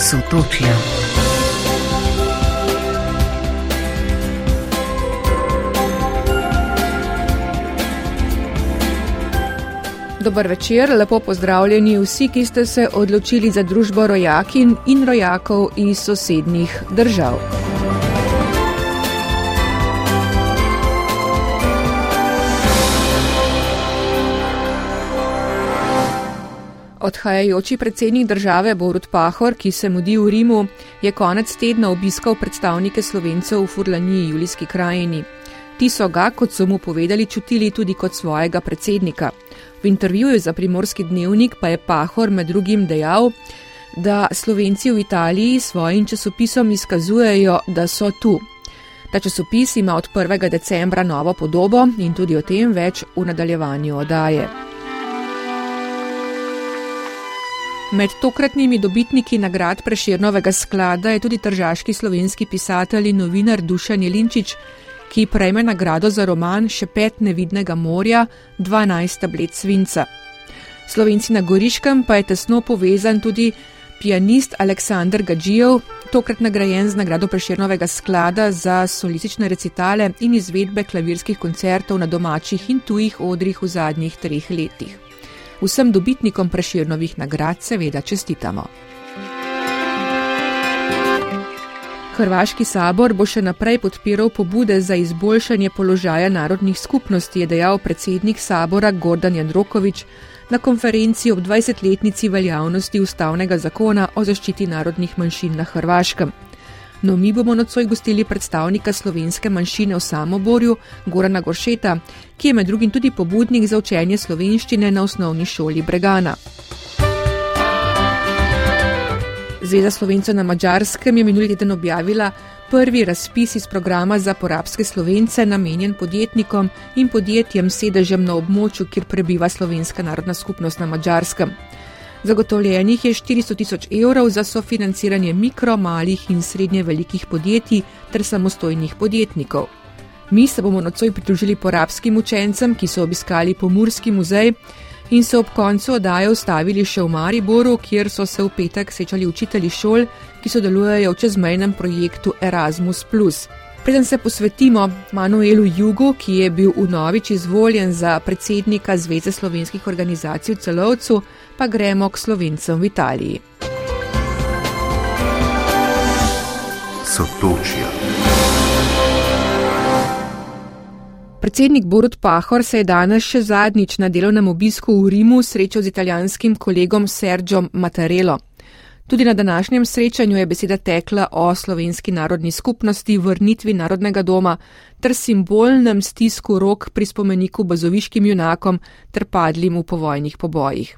Sotočja. Dober večer, lepo pozdravljeni vsi, ki ste se odločili za družbo rojakin in rojakov iz sosednjih držav. Odhajajoči predsednik države Borut Pahor, ki se mudi v Rimu, je konec tedna obiskal predstavnike slovencev v Furlaniji Julijski krajini. Ti so ga, kot so mu povedali, čutili tudi kot svojega predsednika. V intervjuju za primorski dnevnik pa je Pahor med drugim dejal, da Slovenci v Italiji svojim časopisom izkazujejo, da so tu. Ta časopis ima od 1. decembra novo podobo in tudi o tem več v nadaljevanju odaje. Med tokratnimi dobitniki nagrad Preširnovega sklada je tudi tržaški slovenski pisatelj in novinar Dušan Jelinčič, ki prejme nagrado za roman Še pet nevidnega morja, 12 tablet svinca. Slovenci na Goriškem pa je tesno povezan tudi pianist Aleksandr Gađijev, tokrat nagrajen z nagrado Preširnovega sklada za solistične recitale in izvedbe klavirskih koncertov na domačih in tujih odrih v zadnjih treh letih. Vsem dobitnikom preširnovih nagrad seveda čestitamo. Hrvaški sabor bo še naprej podpiral pobude za izboljšanje položaja narodnih skupnosti, je dejal predsednik sabora Gordan Jandrokovič na konferenci ob 20-letnici veljavnosti ustavnega zakona o zaščiti narodnih manjšin na Hrvaškem. No, mi bomo nocoj gostili predstavnika slovenske manjšine v Samoborju, Gorana Goršeta, ki je med drugim tudi pobudnik za učenje slovenščine na osnovni šoli Bregana. Zveza slovencev na Mačarskem je minuli teden objavila prvi razpis iz programa za porabske slovence, namenjen podjetnikom in podjetjem sedežem na območju, kjer prebiva slovenska narodna skupnost na Mačarskem. Zagotovljenih je 400 tisoč evrov za sofinanciranje mikro, malih in srednje velikih podjetij ter samostojnih podjetnikov. Mi se bomo nocoj pridružili porabskim učencem, ki so obiskali Pomorski muzej in se ob koncu odaje ustavili še v Mariboru, kjer so se v petek srečali učitelji šol, ki sodelujejo v čezmejnem projektu Erasmus. Preden se posvetimo Manuelu Jugu, ki je bil v Novič izvoljen za predsednika Zveze slovenskih organizacij v celovcu, pa gremo k slovencem v Italiji. Sotočja. Predsednik Borut Pahor se je danes še zadnjič na delovnem obisku v Rimu srečal z italijanskim kolegom Sergio Mattarello. Tudi na današnjem srečanju je beseda tekla o slovenski narodni skupnosti, vrnitvi narodnega doma ter simbolnem stisku rok pri spomeniku bazoviškim junakom ter padlim v povojnih pobojih.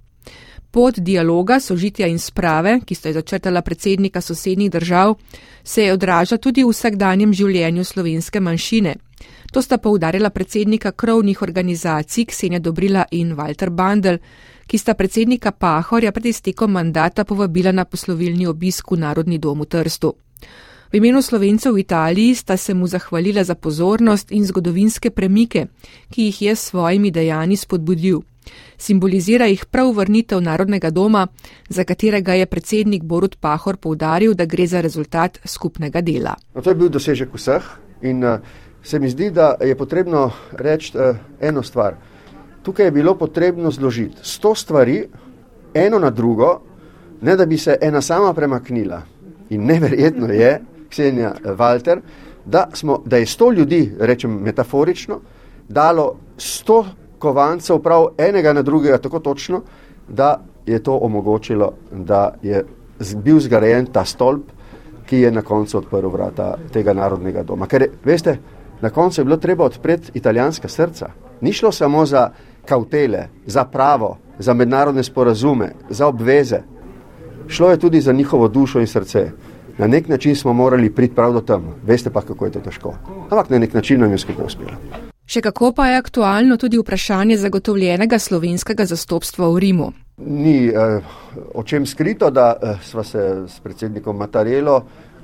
Pot dialoga, sožitja in sprave, ki sta jo začrtala predsednika sosednjih držav, se je odraža tudi v vsakdanjem življenju slovenske manjšine. To sta poudarila predsednika krovnih organizacij Ksenja Dobrila in Walter Bandel, ki sta predsednika Pahorja pred iztekom mandata povabila na poslovilni obisk v Narodni dom v Trstu. V imenu slovencev v Italiji sta se mu zahvalila za pozornost in zgodovinske premike, ki jih je s svojimi dejanji spodbudil simbolizira jih prav vrnitev narodnega doma, za katerega je predsednik Borut Pahor povdaril, da gre za rezultat skupnega dela. No, to je bil dosežek vseh in uh, se mi zdi, da je potrebno reči uh, eno stvar. Tukaj je bilo potrebno zložiti sto stvari, eno na drugo, ne da bi se ena sama premaknila. In neverjetno je, Ksenja Walter, da, smo, da je sto ljudi, rečem metaforično, dalo sto kovancev, prav enega na drugega, tako točno, da je to omogočilo, da je bil zgrajen ta stolp, ki je na koncu odprl vrata tega narodnega doma. Ker, veste, na koncu je bilo treba odpreti italijanska srca. Ni šlo samo za kautele, za pravo, za mednarodne sporazume, za obveze. Šlo je tudi za njihovo dušo in srce. Na nek način smo morali priti prav do tam. Veste pa, kako je to težko. Ampak na nek način nam je skupaj uspelo. Še kako pa je aktualno tudi vprašanje zagotovljenega slovenskega zastopstva v Rimu? Ni eh, o čem skrito, da eh, sva se s predsednikom Matarelo,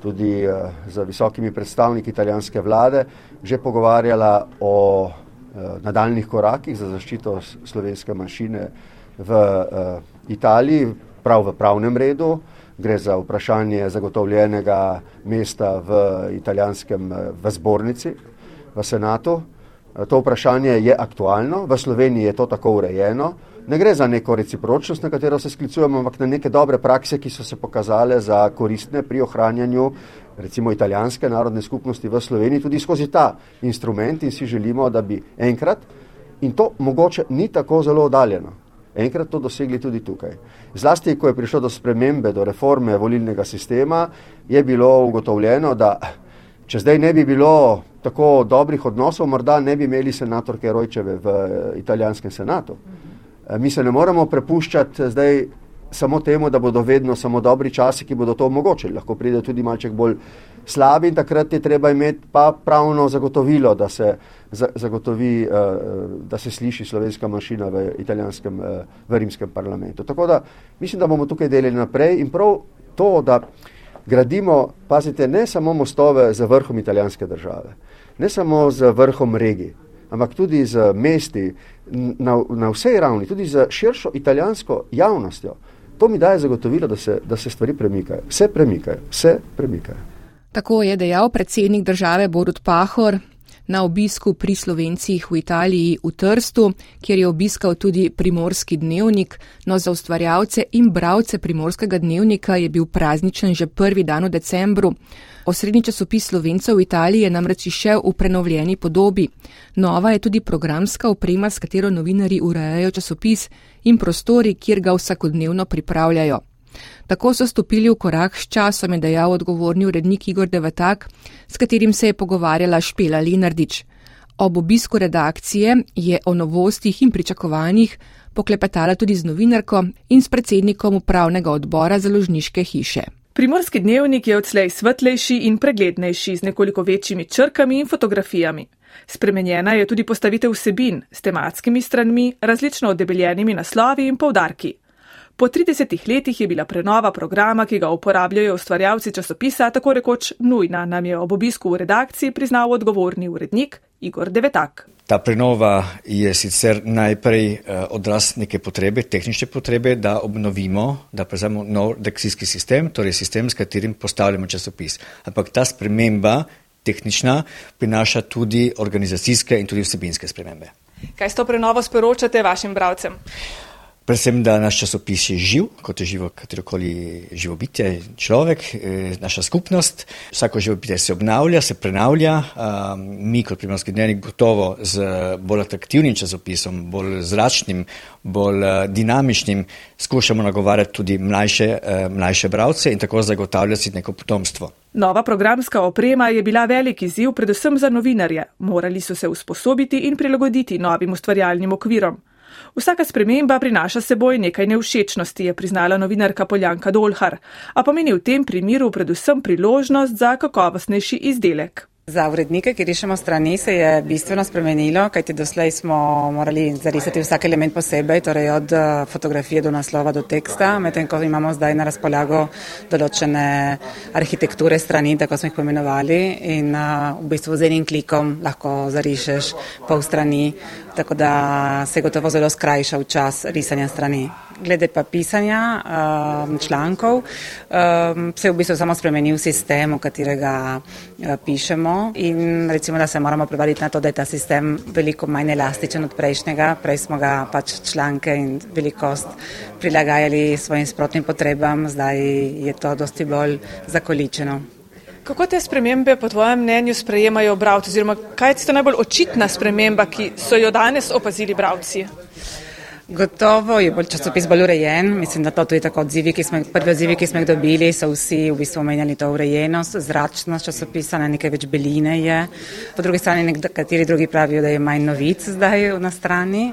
tudi eh, z visokimi predstavniki italijanske vlade, že pogovarjala o eh, nadaljnih korakih za zaščito slovenske manjšine v eh, Italiji, prav v pravnem redu, gre za vprašanje zagotovljenega mesta v italijanskem v zbornici, v senatu. To vprašanje je aktualno, v Sloveniji je to tako urejeno. Ne gre za neko recipročnost, na katero se sklicujemo, ampak na neke dobre prakse, ki so se pokazale za koristne pri ohranjanju recimo italijanske narodne skupnosti v Sloveniji tudi skozi ta instrument in si želimo, da bi enkrat, in to mogoče ni tako zelo oddaljeno, enkrat to dosegli tudi tukaj. Zlasti, ko je prišlo do spremembe, do reforme volilnega sistema, je bilo ugotovljeno, da če zdaj ne bi bilo tako dobrih odnosov, morda ne bi imeli senatorke Rojčeve v italijanskem senatu. Mi se ne moremo prepuščati zdaj samo temu, da bodo vedno samo dobri časi, ki bodo to omogočili. Lahko pride tudi malček bolj slabi in takrat je treba imeti pa pravno zagotovilo, da se zagotovi, eh, da se sliši slovenska mašina v italijanskem, eh, v rimskem parlamentu. Tako da mislim, da bomo tukaj delili naprej in prav to, da gradimo, pazite, ne samo mostove za vrhom italijanske države, ne samo za vrhom regij, ampak tudi z mesti na, na vsej ravni, tudi z širšo italijansko javnostjo. To mi daje zagotovilo, da se, da se stvari premikajo. Vse premikajo, vse premikajo. Tako je dejal predsednik države Borut Pahor na obisku pri Slovencih v Italiji v Trstu, kjer je obiskal tudi primorski dnevnik, no za ustvarjalce in bravce primorskega dnevnika je bil prazničen že prvi dan v decembru. Osrednji časopis Slovencev v Italiji je namreč išel v prenovljeni podobi. Nova je tudi programska oprema, s katero novinari urejajo časopis in prostori, kjer ga vsakodnevno pripravljajo. Tako so stopili v korak s časom, je dejal odgovorni urednik Igor Devatak, s katerim se je pogovarjala Špela Linardič. Ob obisku redakcije je o novostih in pričakovanjih poklepetala tudi z novinarko in s predsednikom upravnega odbora založniške hiše. Primorski dnevnik je odslej svetlejši in preglednejši z nekoliko večjimi črkami in fotografijami. Spremenjena je tudi postavitev vsebin s tematskimi stranmi, različno odebeljenimi naslovi in povdarki. Po 30 letih je bila prenova programa, ki ga uporabljajo ustvarjalci časopisa, tako rekoč nujna, nam je ob obisku v redakciji priznal odgovorni urednik Igor Devetak. Ta prenova je sicer najprej uh, odraz neke potrebe, tehnične potrebe, da obnovimo, da prevzamemo nov deksijski sistem, torej sistem, s katerim postavljamo časopis. Ampak ta sprememba, tehnična, prinaša tudi organizacijske in tudi vsebinske spremembe. Kaj s to prenovo sporočate vašim bravcem? Predvsem, da naš časopis je živ, kot je živo katerokoli živo bitje, človek, eh, naša skupnost. Vsako živo bitje se obnavlja, se prenavlja. Mi, kot primorski dnevnik, gotovo z bolj atraktivnim časopisom, bolj zračnim, bolj eh, dinamičnim, skušamo nagovarjati tudi mlajše, eh, mlajše bravce in tako zagotavljati neko potomstvo. Nova programska oprema je bila velik izziv predvsem za novinarje. Morali so se usposobiti in prilagoditi novim ustvarjalnim okvirom. Vsaka sprememba prinaša seboj nekaj nevšečnosti, je priznala novinarka Poljanka Dolhar, a pomeni v tem primeru predvsem priložnost za kakovostnejši izdelek. Za urednike, ki rišemo strani, se je bistveno spremenilo, kajti doslej smo morali zarisati vsak element posebej, torej od eh, fotografije do naslova do teksta, medtem ko imamo zdaj na razpolago določene arhitekture strani, tako smo jih pomenovali, in uh, v bistvu z enim klikom lahko zarišeš pol strani, tako da se gotovo zelo skrajša v čas risanja strani glede pa pisanja um, člankov, um, se je v bistvu samo spremenil sistem, v katerega uh, pišemo in recimo, da se moramo prevaliti na to, da je ta sistem veliko manj elastičen od prejšnjega. Prej smo ga pač članke in velikost prilagajali svojim sprotnim potrebam, zdaj je to dosti bolj zakoličeno. Kako te spremembe po tvojem mnenju sprejemajo bravci oziroma kaj je to najbolj očitna sprememba, ki so jo danes opazili bravci? Gotovo je bolj časopis bolj urejen. Mislim, da to tudi tako odzivi, ki smo, prvi odzivi, ki smo jih dobili, so vsi v bistvu omenjali to urejenost, zračnost časopisa, na nekaj več beline je. Po drugi strani nekateri drugi pravijo, da je manj novic zdaj na strani,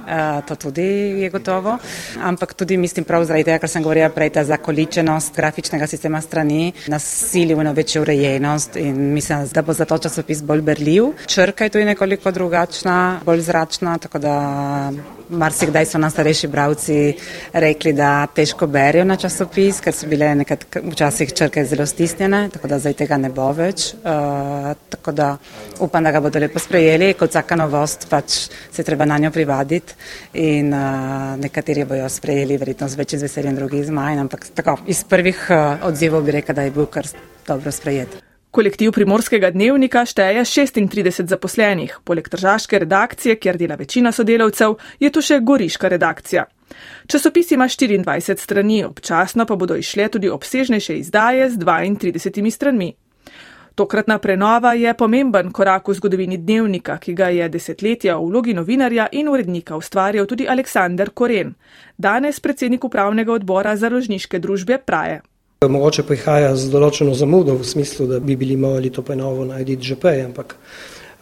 to tudi je gotovo. Ampak tudi mislim prav zaradi tega, kar sem govorila prej, ta zakoličenost grafičnega sistema strani nas sili v eno večjo urejenost in mislim, da bo zato časopis bolj berljiv. Črka je tudi nekoliko drugačna, bolj zračna, tako da marsikdaj so nam starejši bravci rekli, da težko berijo na časopis, ker so bile nekaj včasih črke zelo stisnjene, tako da zdaj tega ne bo več. Uh, tako da upam, da ga bodo lepo sprejeli, kot vsaka novost, pač se treba na njo privaditi in uh, nekateri bojo sprejeli verjetno z večjim veseljem, drugi z manj, ampak tako iz prvih uh, odzivov bi rekel, da je bil kar dobro sprejet. Kolektiv primorskega dnevnika šteje 36 zaposlenih. Poleg tržaške redakcije, kjer dela večina sodelavcev, je tu še goriška redakcija. Časopis ima 24 strani, občasno pa bodo išle tudi obsežnejše izdaje z 32 stranmi. Tokratna prenova je pomemben korak v zgodovini dnevnika, ki ga je desetletja v vlogi novinarja in urednika ustvarjal tudi Aleksandr Koren, danes predsednik upravnega odbora založniške družbe Praje. Mogoče prihaja z določeno zamudo v smislu, da bi bili morali to prenovo narediti že prej, ampak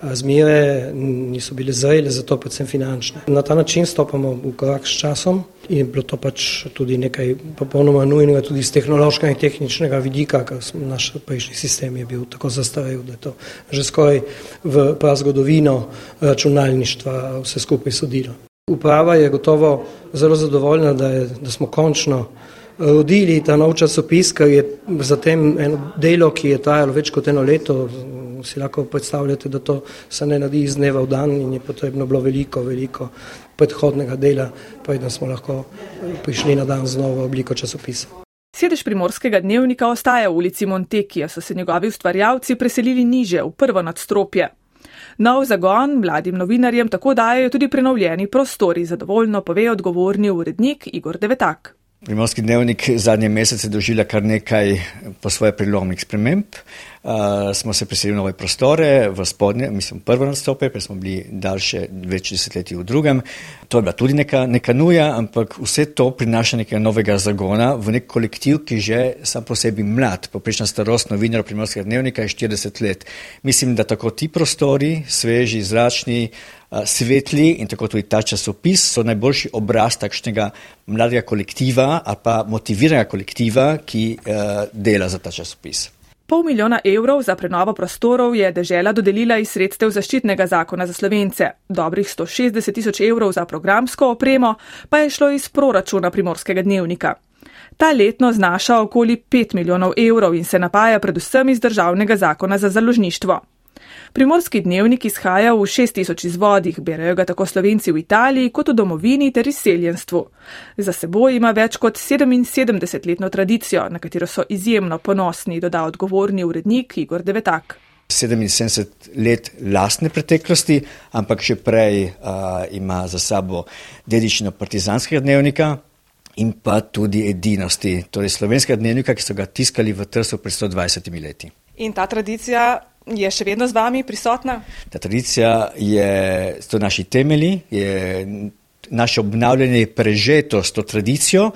zmere niso bile zrele, zato predvsem finančne. Na ta način stopamo v korak s časom in bilo to pač tudi nekaj popolnoma nujnega tudi z tehnološkega in tehničnega vidika, ker naš prejšnji sistem je bil tako zastarel, da je to že skoraj v prazgodovino računalništva vse skupaj sodilo. Uprava je gotovo zelo zadovoljna, da, je, da smo končno rodili ta nov časopis, ker je zatem eno delo, ki je trajalo več kot eno leto. Si lahko predstavljate, da to se ne naredi iz dneva v dan in je potrebno bilo veliko, veliko predhodnega dela, preden smo lahko prišli na dan z novo obliko časopisa. Sedež primorskega dnevnika ostaja v ulici Monteki, a so se njegovi ustvarjalci preselili niže, v prvo nadstropje. Nov zagon mladim novinarjem tako dajo tudi prenovljeni prostori, zadovoljno pove odgovorni urednik Igor Devetak. Primorski dnevnik zadnje mesece doživlja kar nekaj po svoje prilomnih sprememb. Uh, smo se preselili v nove prostore, v spodnje, mislim, prvo nadstropje, pa smo bili daljše več desetletij v drugem. To je bila tudi neka, neka nuja, ampak vse to prinaša nekaj novega zagona v nek kolektiv, ki že sam po sebi mlad. Poprečna starost novinarja Primorskega dnevnika je 40 let. Mislim, da tako ti prostori, sveži, zračni, svetli in tako tudi ta časopis so najboljši obraz takšnega mladega kolektiva ali pa motiviranega kolektiva, ki dela za ta časopis. Pol milijona evrov za prenovo prostorov je dežela dodelila iz sredstev zaščitnega zakona za slovence. Dobrih 160 tisoč evrov za programsko opremo pa je šlo iz proračuna primorskega dnevnika. Ta letno znaša okoli 5 milijonov evrov in se napaja predvsem iz državnega zakona za založništvo. Primorski dnevnik izhaja v 6000 izvodih, berajo ga tako slovenci v Italiji kot v domovini ter izseljenstvu. Za seboj ima več kot 77-letno tradicijo, na katero so izjemno ponosni, doda odgovorni urednik Igor Devetak. 77 let lastne preteklosti, ampak še prej uh, ima za sabo dedičino partizanskega dnevnika in pa tudi edinosti, torej slovenskega dnevnika, ki so ga tiskali v Trsu pred 120 leti. In ta tradicija je še vedno z vami prisotna? Ta tradicija je, to naši temelji, je naše obnavljanje je prežeto s to tradicijo.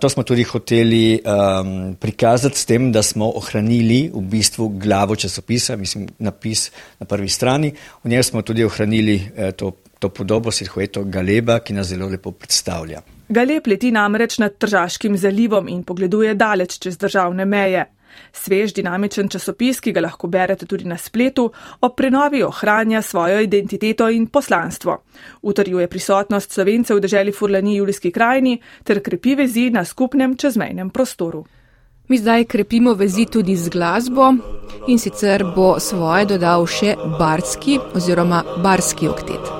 To smo tudi hoteli um, prikazati s tem, da smo ohranili v bistvu glavo časopisa, mislim, napis na prvi strani. V njej smo tudi ohranili eh, to, to podobo Sirhueto Galeba, ki nas zelo lepo predstavlja. Galeb leti namreč nad Tržaškim zalivom in pogleduje daleč čez državne meje. Svež, dinamičen časopis, ki ga lahko berete tudi na spletu, ob prenovi ohranja svojo identiteto in poslanstvo. Utrjuje prisotnost slovencev v deželi Furlani Julijski krajini ter krepi vezi na skupnem čezmejnem prostoru. Mi zdaj krepimo vezi tudi z glasbo in sicer bo svoje dodal še barski oziroma barski oktet.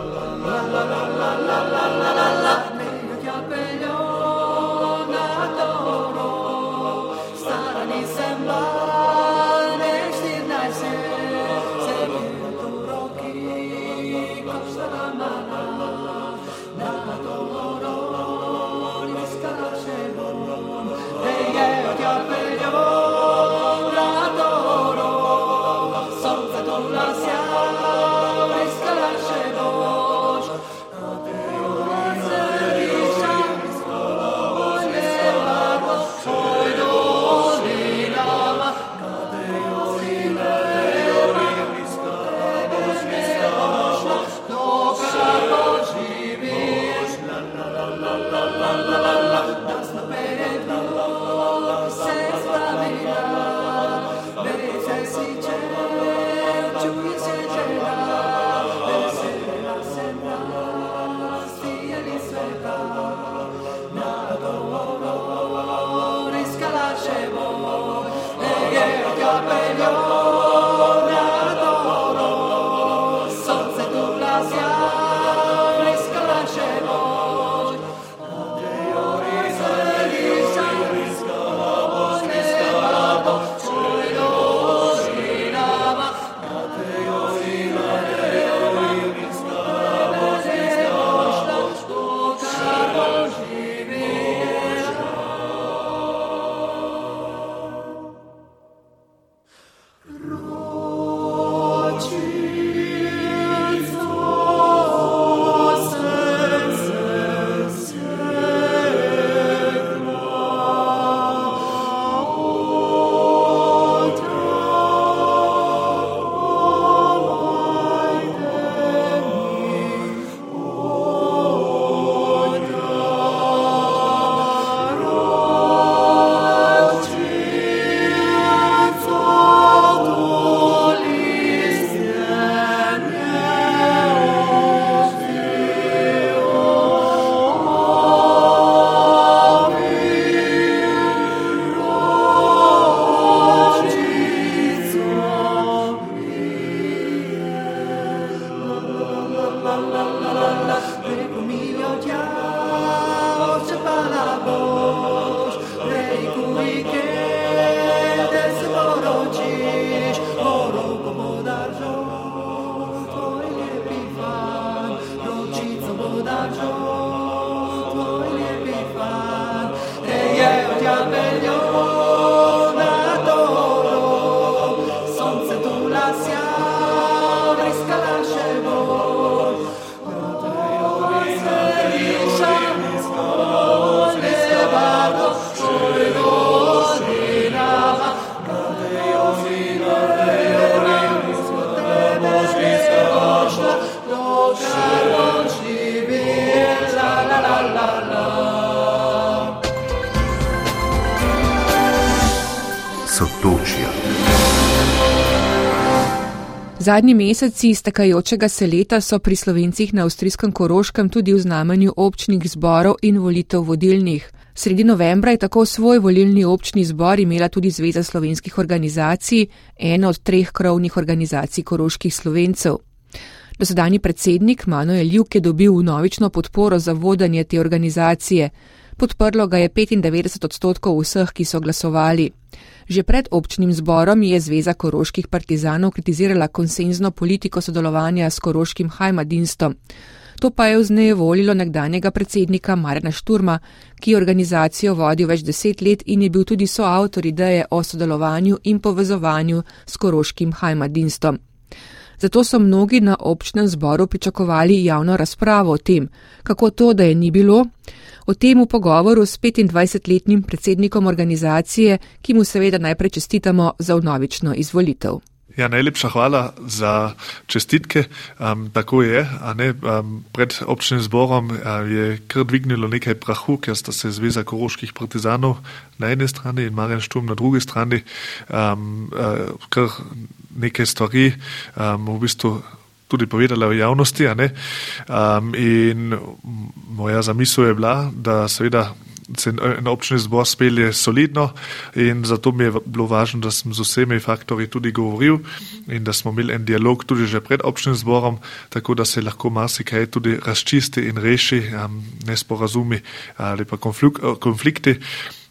Zadnji meseci stekajočega se leta so pri slovencih na avstrijskem Koroškem tudi v znamenju občnih zborov in volitev vodilnih. Sredi novembra je tako svoj volilni občni zbor imela tudi Zveza slovenskih organizacij, ena od treh krovnih organizacij koroških slovencev. Dosedani predsednik Manuel Juk je dobil novično podporo za vodanje te organizacije. Podprlo ga je 95 odstotkov vseh, ki so glasovali. Že pred občnim zborom je Zveza koroških partizanov kritizirala konsenzno politiko sodelovanja s koroškim Hajmadinstom. To pa je vznejevolilo nekdanjega predsednika Marena Šturma, ki je organizacijo vodil več deset let in je bil tudi soavtor ideje o sodelovanju in povezovanju s koroškim Hajmadinstom. Zato so mnogi na občnem zboru pričakovali javno razpravo o tem, kako to, da je ni bilo, O tem v pogovoru s 25-letnim predsednikom organizacije, ki mu seveda najprej čestitamo za vnovično izvolitev. Ja, najlepša hvala za čestitke. Um, tako je. Um, pred občnim zborom uh, je kar dvignilo nekaj prahu, ker sta se Zveza koroških partizanov na eni strani in Marjan Štum na drugi strani um, uh, kar nekaj stvari um, v bistvu tudi povedala v javnosti. Um, in moja zamisel je bila, da seveda se en občni zbor spelje solidno in zato mi je bilo važno, da sem z vsemi faktori tudi govoril in da smo imeli en dialog tudi že pred občnim zborom, tako da se lahko marsikaj tudi razčisti in reši um, nesporazumi ali pa konflikti.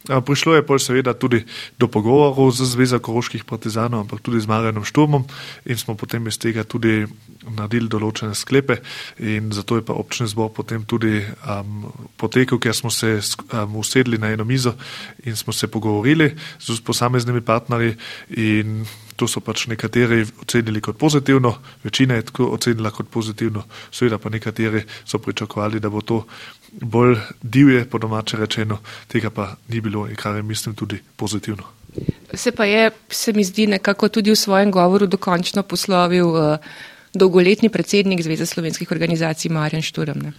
Prišlo je pol seveda tudi do pogovorov z Zvezo koroških partizanov, ampak tudi z Marjanom Šturmom in smo potem iz tega tudi naredili določene sklepe in zato je pa občni zbor potem tudi um, potekel, ker smo se um, usedli na eno mizo in smo se pogovorili z posameznimi partnerji in to so pač nekateri ocenili kot pozitivno, večina je tako ocenila kot pozitivno, seveda pa nekateri so pričakovali, da bo to bolj divje, po domače rečeno, tega pa ni bilo in kar je mislim tudi pozitivno. Se pa je, se mi zdi, nekako tudi v svojem govoru dokončno poslovil. Uh, dolgoletni predsednik Zveze slovenskih organizacij Marjan Šturm. Ne?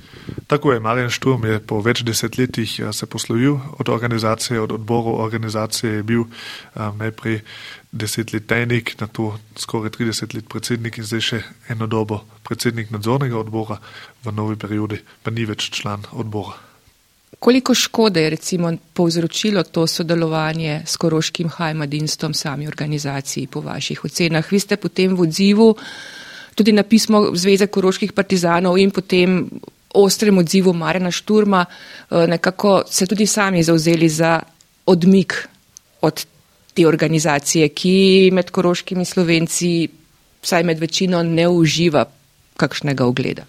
Tako je, Marjan Šturm je po več desetletjih eh, se poslovil od organizacije, od odborov organizacije je bil um, najprej deset let tajnik, na to skoraj 30 let predsednik in zdaj še eno dobo predsednik nadzornega odbora, v novi periodi pa ni več član odbora. Koliko škode je recimo povzročilo to sodelovanje s Koroškim Hajmadinstvom sami organizaciji po vaših ocenah? Vi ste potem v odzivu tudi na pismo Zveze Koroških partizanov in potem ostrem odzivu Marena Šturma eh, nekako se tudi sami zauzeli za odmik od te organizacije, ki med koroškimi slovenci, vsaj med večino, ne uživa kakšnega ogleda.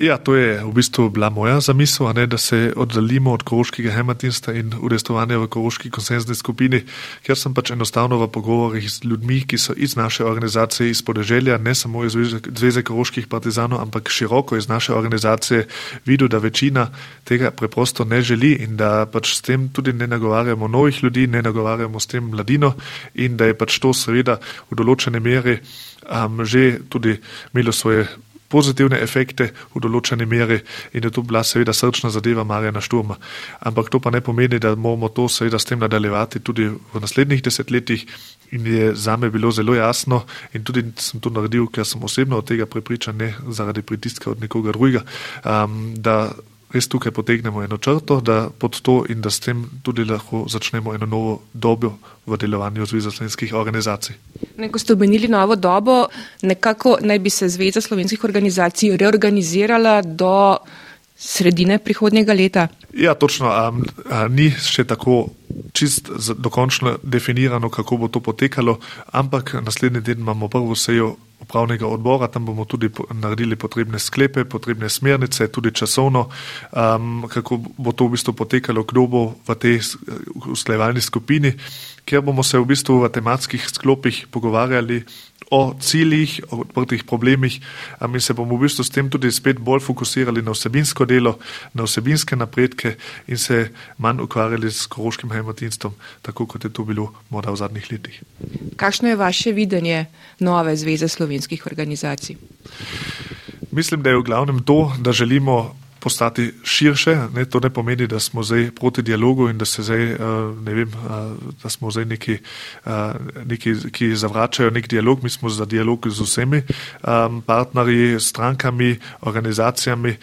Ja, to je v bistvu bila moja zamisel, ne, da se oddaljimo od koroškega hematinstva in udestovanja v koroški konsenzni skupini, ker sem pač enostavno v pogovorih z ljudmi, ki so iz naše organizacije, iz podeželja, ne samo iz Zveze koroških partizanov, ampak široko iz naše organizacije, videl, da večina tega preprosto ne želi in da pač s tem tudi ne nagovarjamo novih ljudi, ne nagovarjamo s tem mladino in da je pač to seveda v določene mere um, že tudi imelo svoje pozitivne efekte v določeni meri in je to bila seveda srčna zadeva Marjana Šturma. Ampak to pa ne pomeni, da moramo to seveda s tem nadaljevati tudi v naslednjih desetletjih in je zame bilo zelo jasno in tudi sem to naredil, ker sem osebno od tega prepričan, ne zaradi pritiska od nekoga drugega, um, da res tukaj potegnemo eno črto, da pod to in da s tem tudi lahko začnemo eno novo dobo v delovanju Zveze slovenskih organizacij. Ko ste omenili novo dobo, nekako naj bi se Zveza slovenskih organizacij reorganizirala do sredine prihodnjega leta. Ja, točno. A, a, ni še tako čist dokončno definirano, kako bo to potekalo, ampak naslednji teden imamo prvo sejo upravnega odbora, tam bomo tudi naredili potrebne sklepe, potrebne smernice, tudi časovno, um, kako bo to v bistvu potekalo, kdo bo v tej usklajevalni skupini, kjer bomo se v bistvu v tematskih sklopih pogovarjali o ciljih, o odprtih problemih, mi se bomo v bistvu s tem tudi spet bolj fokusirali na vsebinsko delo, na vsebinske napredke in se manj ukvarjali s koroškim hemotinstvom, tako kot je to bilo morda v zadnjih letih. Kakšno je vaše videnje nove zveze slovenskih organizacij? Mislim, da je v glavnem to, da želimo postati širše. Ne, to ne pomeni, da smo zdaj proti dialogu in da, zdaj, eh, ne vem, eh, da smo zdaj neki, eh, neki, ki zavračajo nek dialog. Mi smo za dialog z vsemi partnerji, strankami, organizacijami,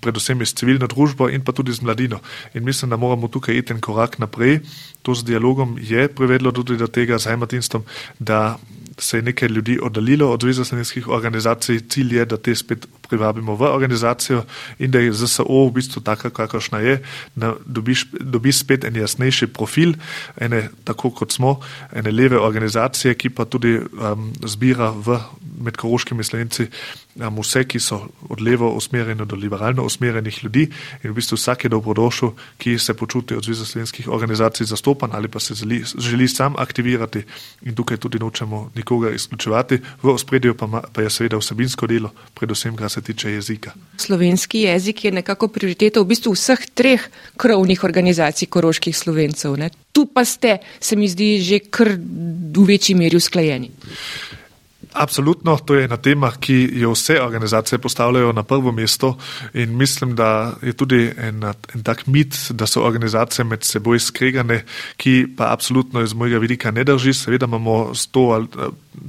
predvsem s civilno družbo in pa tudi z mladino. In mislim, da moramo tukaj iti en korak naprej. To z dialogom je privedlo tudi do tega z hematinstvom, da se je nekaj ljudi oddaljilo od Zveze slovenskih organizacij, cilj je, da te spet privabimo v organizacijo in da je ZSO v bistvu taka, kakršna je, da dobiš, dobi spet en jasnejši profil, ene tako kot smo, ene leve organizacije, ki pa tudi um, zbira v med koroškimi slovenci um, vse, ki so od levo usmerjeni do liberalno usmerjenih ljudi in v bistvu vsak je dobrodošel, ki se počuti od Zveze slovenskih organizacij zastopan ali pa se želi, želi sam aktivirati in tukaj tudi nočemo nikoga izključevati, v ospredju pa, pa je seveda vsebinsko delo, predvsem kar se tiče jezika. Slovenski jezik je nekako prioriteta v bistvu vseh treh krovnih organizacij koroških slovencev. Ne? Tu pa ste, se mi zdi, že kar v večji meri usklajeni. Absolutno, to je ena tema, ki jo vse organizacije postavljajo na prvo mesto in mislim, da je tudi en, en tak mit, da so organizacije med seboj skregane, ki pa absolutno iz mojega vidika ne drži. Seveda imamo sto ali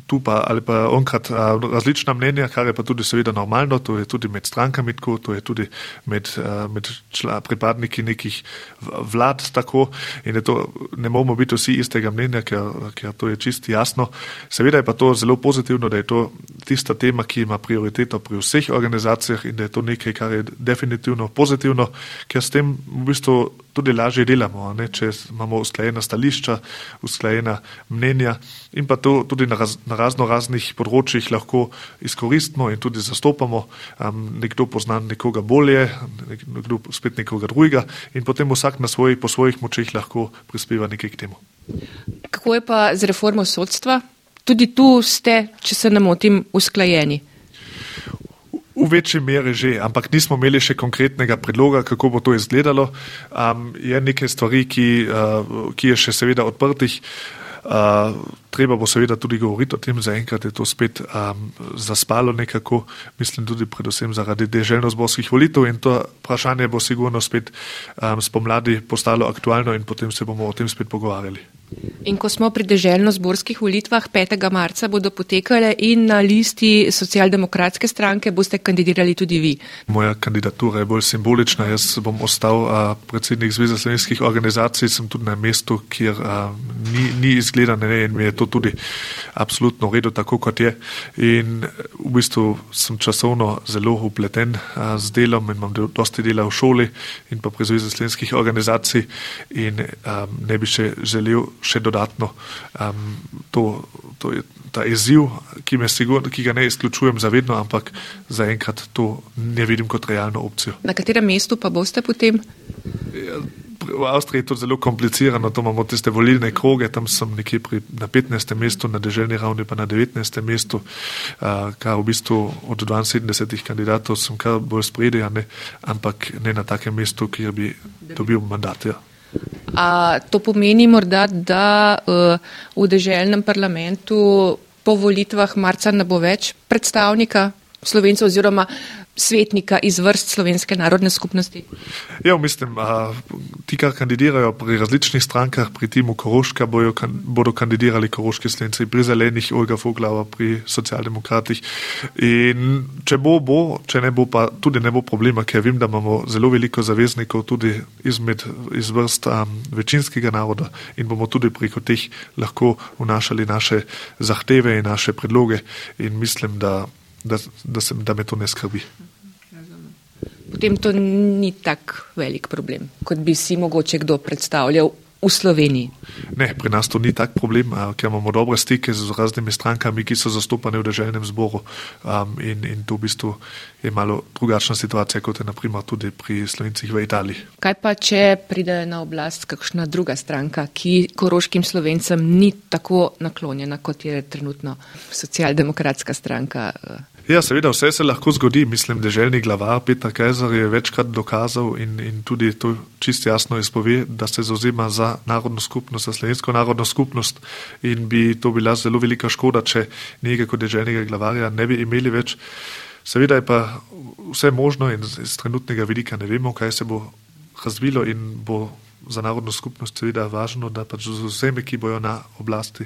tu pa ali pa onkrat različna mnenja, kar je pa tudi seveda normalno, to je tudi med strankami tako, to je tudi med, med čla, pripadniki nekih vlad tako in to, ne moramo biti vsi istega mnenja, ker, ker to je čisti jasno. Seveda je pa to zelo pozitivno da je to tista tema, ki ima prioriteto pri vseh organizacijah in da je to nekaj, kar je definitivno pozitivno, ker s tem v bistvu tudi lažje delamo, ne? če imamo usklajena stališča, usklajena mnenja in pa to tudi na, raz, na razno raznih področjih lahko izkoristimo in tudi zastopamo. Um, nekdo pozna nekoga bolje, nekdo spet nekoga drugega in potem vsak na svoj, po svojih močeh lahko prispeva nekaj k temu. Kako je pa z reformo sodstva? tudi tu ste, če se ne motim, usklajeni. V večji meri že, ampak nismo imeli še konkretnega predloga, kako bo to izgledalo. Um, je nekaj stvari, ki, uh, ki je še seveda odprtih. Uh, treba bo seveda tudi govoriti o tem, zaenkrat je to spet um, zaspalo nekako, mislim tudi predvsem zaradi deželno-zborskih volitev in to vprašanje bo sigurno spet um, spomladi postalo aktualno in potem se bomo o tem spet pogovarjali. In ko smo pri deželjno-zborskih volitvah 5. marca bodo potekale in na listi socialdemokratske stranke boste kandidirali tudi vi. Moja kandidatura je bolj simbolična. Jaz bom ostal a, predsednik Zveze slovenskih organizacij, sem tudi na mestu, kjer a, ni, ni izgledane in mi je to tudi absolutno v redu, tako kot je. In v bistvu sem časovno zelo upleten a, z delom in imam dosti dela v šoli in pa pri Zveze slovenskih organizacij in a, ne bi še želel še dodatno. Um, to, to je ta izziv, ki, sigur, ki ga ne izključujem zavedno, ampak zaenkrat to ne vidim kot realno opcijo. Na katerem mestu pa boste potem? Ja, v Avstriji je to zelo komplicirano, to imamo tiste volilne kroge, tam sem nekje pri, na 15. mestu, na državni ravni pa na 19. mestu, uh, kar v bistvu od 72 kandidatov sem kar bolj spredje, ampak ne na takem mestu, kjer bi dobil mandat. Ja. A to pomeni morda, da uh, v deželnem parlamentu po volitvah marca ne bo več predstavnika slovencev oziroma svetnika iz vrst slovenske narodne skupnosti? Ja, mislim, a, ti, kar kandidirajo pri različnih strankah, pri timu Koroška, bojo, kan, bodo kandidirali koroški slovenci, pri zelenih Olga Foglava, pri socialdemokratih. In če bo, bo, če ne bo, pa tudi ne bo problema, ker vem, da imamo zelo veliko zaveznikov tudi izmed, iz vrst um, večinskega naroda in bomo tudi preko teh lahko vnašali naše zahteve in naše predloge. In mislim, da da, da, se, da me to ne skrbi. Potem to ni tako velik problem, kot bi si mogoče kdo predstavljal v Sloveniji. Ne, pri nas to ni tak problem, ker imamo dobre stike z raznimi strankami, ki so zastopane v državnem zboru um, in, in to v bistvu je malo drugačna situacija, kot je naprimer tudi pri slovencih v Italiji. Kaj pa, če pride na oblast kakšna druga stranka, ki koroškim slovencem ni tako naklonjena, kot je trenutno socialdemokratska stranka? Uh, Ja, seveda, vse se lahko zgodi. Mislim, da želni glava Petra Kajzer je večkrat dokazal in, in tudi to čist jasno izpove, da se zauzema za narodno skupnost, za slovensko narodno skupnost in bi to bila zelo velika škoda, če nekaj kot deželnega glavarja ne bi imeli več. Seveda je pa vse možno in iz trenutnega vidika ne vemo, kaj se bo razvilo in bo za narodno skupnost seveda važno, da pač z vsemi, ki bojo na oblasti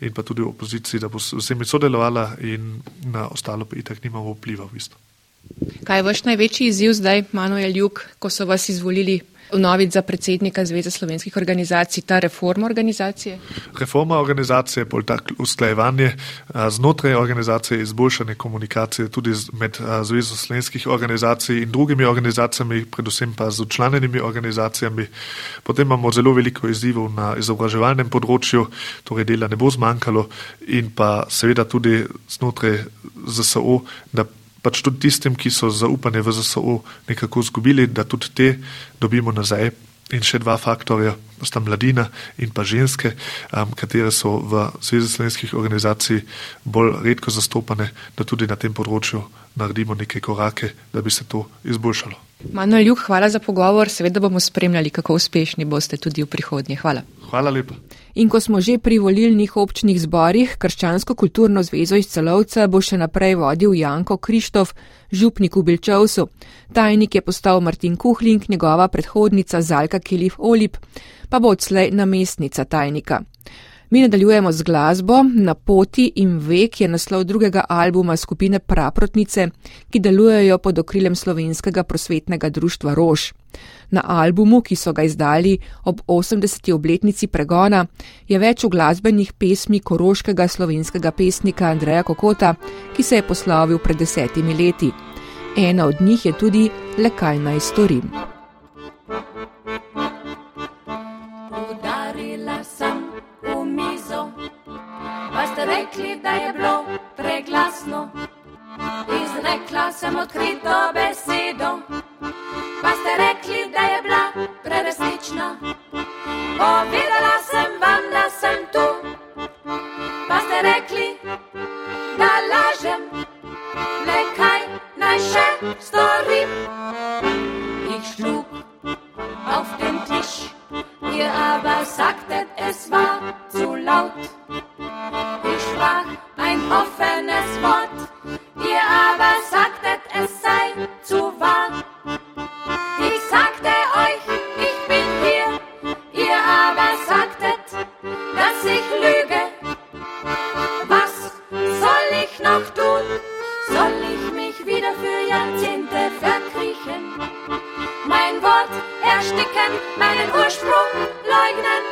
in pa tudi v opoziciji, da bo z vsemi sodelovala in na ostalo pa itak nimamo vpliva v bistvu. Kaj je vaš največji izziv zdaj, Manuel Juk, ko so vas izvolili vnovič za predsednika Zveze slovenskih organizacij, ta reforma organizacije? Reforma organizacije, bolj tak usklajevanje znotraj organizacije, izboljšanje komunikacije tudi med Zvezo slovenskih organizacij in drugimi organizacijami, predvsem pa z učlanjenimi organizacijami. Potem imamo zelo veliko izzivov na izobraževalnem področju, torej dela ne bo zmanjkalo in pa seveda tudi znotraj ZSO, da pač tudi tistim, ki so zaupanje v ZSO nekako izgubili, da tudi te dobimo nazaj. In še dva faktorja, sta mladina in pa ženske, um, katere so v Zvezi slovenskih organizacij bolj redko zastopane, da tudi na tem področju naredimo neke korake, da bi se to izboljšalo. Manuel Juk, hvala za pogovor. Seveda bomo spremljali, kako uspešni boste tudi v prihodnje. Hvala. Hvala lepa. In ko smo že pri volilnih občnih zborih, Krščansko kulturno zvezo iz celovca bo še naprej vodil Janko Krištof, župnik v Bilčevsu. Tajnik je postal Martin Kuhlink, njegova predhodnica Zalka Kilif Olip, pa bo odslej namestnica tajnika. Mi nadaljujemo z glasbo, na poti in vek je naslov drugega albuma skupine Praprotnice, ki delujejo pod okriljem slovenskega prosvetnega društva Rož. Na albumu, ki so ga izdali ob 80. obletnici pregona, je več v glasbenih pesmi koroškega slovenskega pesnika Andreja Kokota, ki se je poslovil pred desetimi leti. Ena od njih je tudi Le kaj naj storim. Rekli, da je bilo preglasno, izrekla sem odkrito besedo. Pa ste rekli, da je bila preresnična. Povedala sem vam, da sem tu, pa ste rekli, da lažem, le kaj naj še storim. Ich schlug auf den Tisch, Ihr aber sagtet, es war zu laut. Ich sprach ein offenes Wort. Ihr aber sagtet, es sei zu wahr. Ich sagte euch, ich bin hier. Ihr aber sagtet, dass ich lüge. Was soll ich noch tun? Soll mein Wort ersticken, meinen Ursprung leugnen?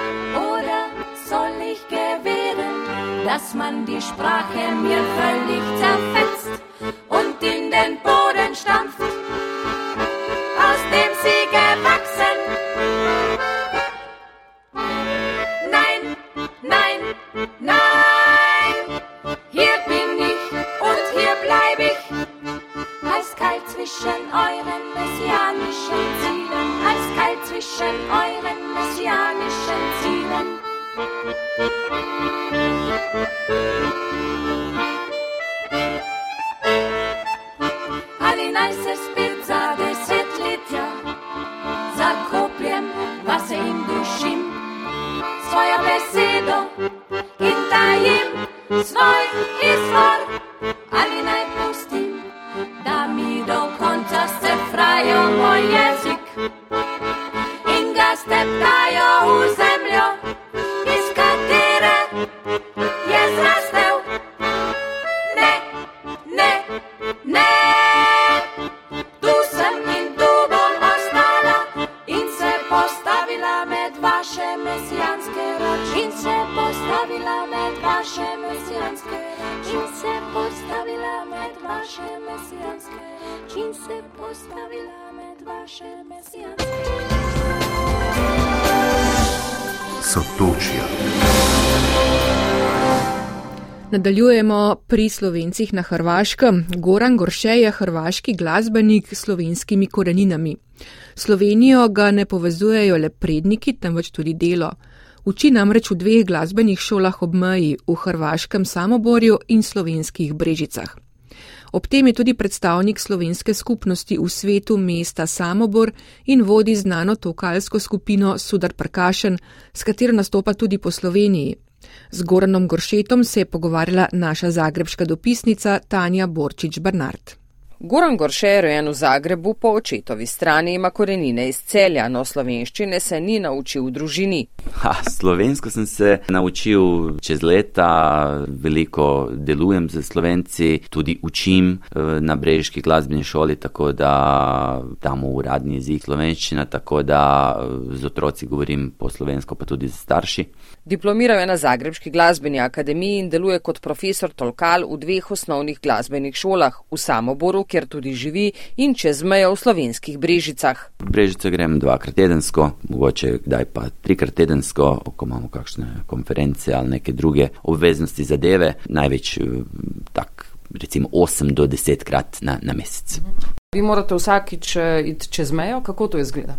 Oder soll ich gewähren, dass man die Sprache mir völlig zerfetzt und in den Boden stampft, aus dem sie gewachsen? Pri slovencih na Hrvaškem. Goran Gorše je hrvaški glasbenik s slovenskimi koreninami. Slovenijo ga ne povezujejo le predniki, temveč tudi delo. Uči namreč v dveh glasbenih šolah ob meji, v hrvaškem Samoborju in slovenskih Brežicah. Ob tem je tudi predstavnik slovenske skupnosti v svetu mesta Samobor in vodi znano tokalsko skupino Sudar Prkašen, s katero nastopa tudi po Sloveniji. Z Goranom Goršetom se je pogovarjala naša zagrebška dopisnica Tanja Borčič-Bernard. Goran Gorše je rojen v Zagrebu, po očetovi strani ima korenine iz celja, no slovenščine se ni naučil v družini. Ha, slovensko sem se naučil čez leta, veliko delujem z slovenci, tudi učim eh, na Brežiški glasbeni šoli, tako da tam uradni jezik slovenščina, tako da eh, z otroci govorim po slovensko, pa tudi z starši. Diplomiral je na Zagrebški glasbeni akademiji in deluje kot profesor Tolkal v dveh osnovnih glasbenih šolah, v Samoboru, kjer tudi živi, in čez mejo v slovenskih Brežicah. Brežice grem dvakrat tedensko, mogoče kdaj pa trikrat tedensko, ko imamo kakšne konference ali neke druge obveznosti zadeve, največ eh, tak recimo 8 do 10 krat na, na mesec. Vi morate vsakič eh, iti čez mejo, kako to izgleda?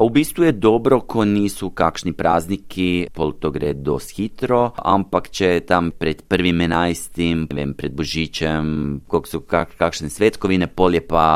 Pa v bistvu je dobro, ko niso kakšni prazniki, pol to gre dosti hitro, ampak če je tam pred prvim enajstim, vem, pred Božičem, koliko so kak, kakšne svetkovine, pol je pa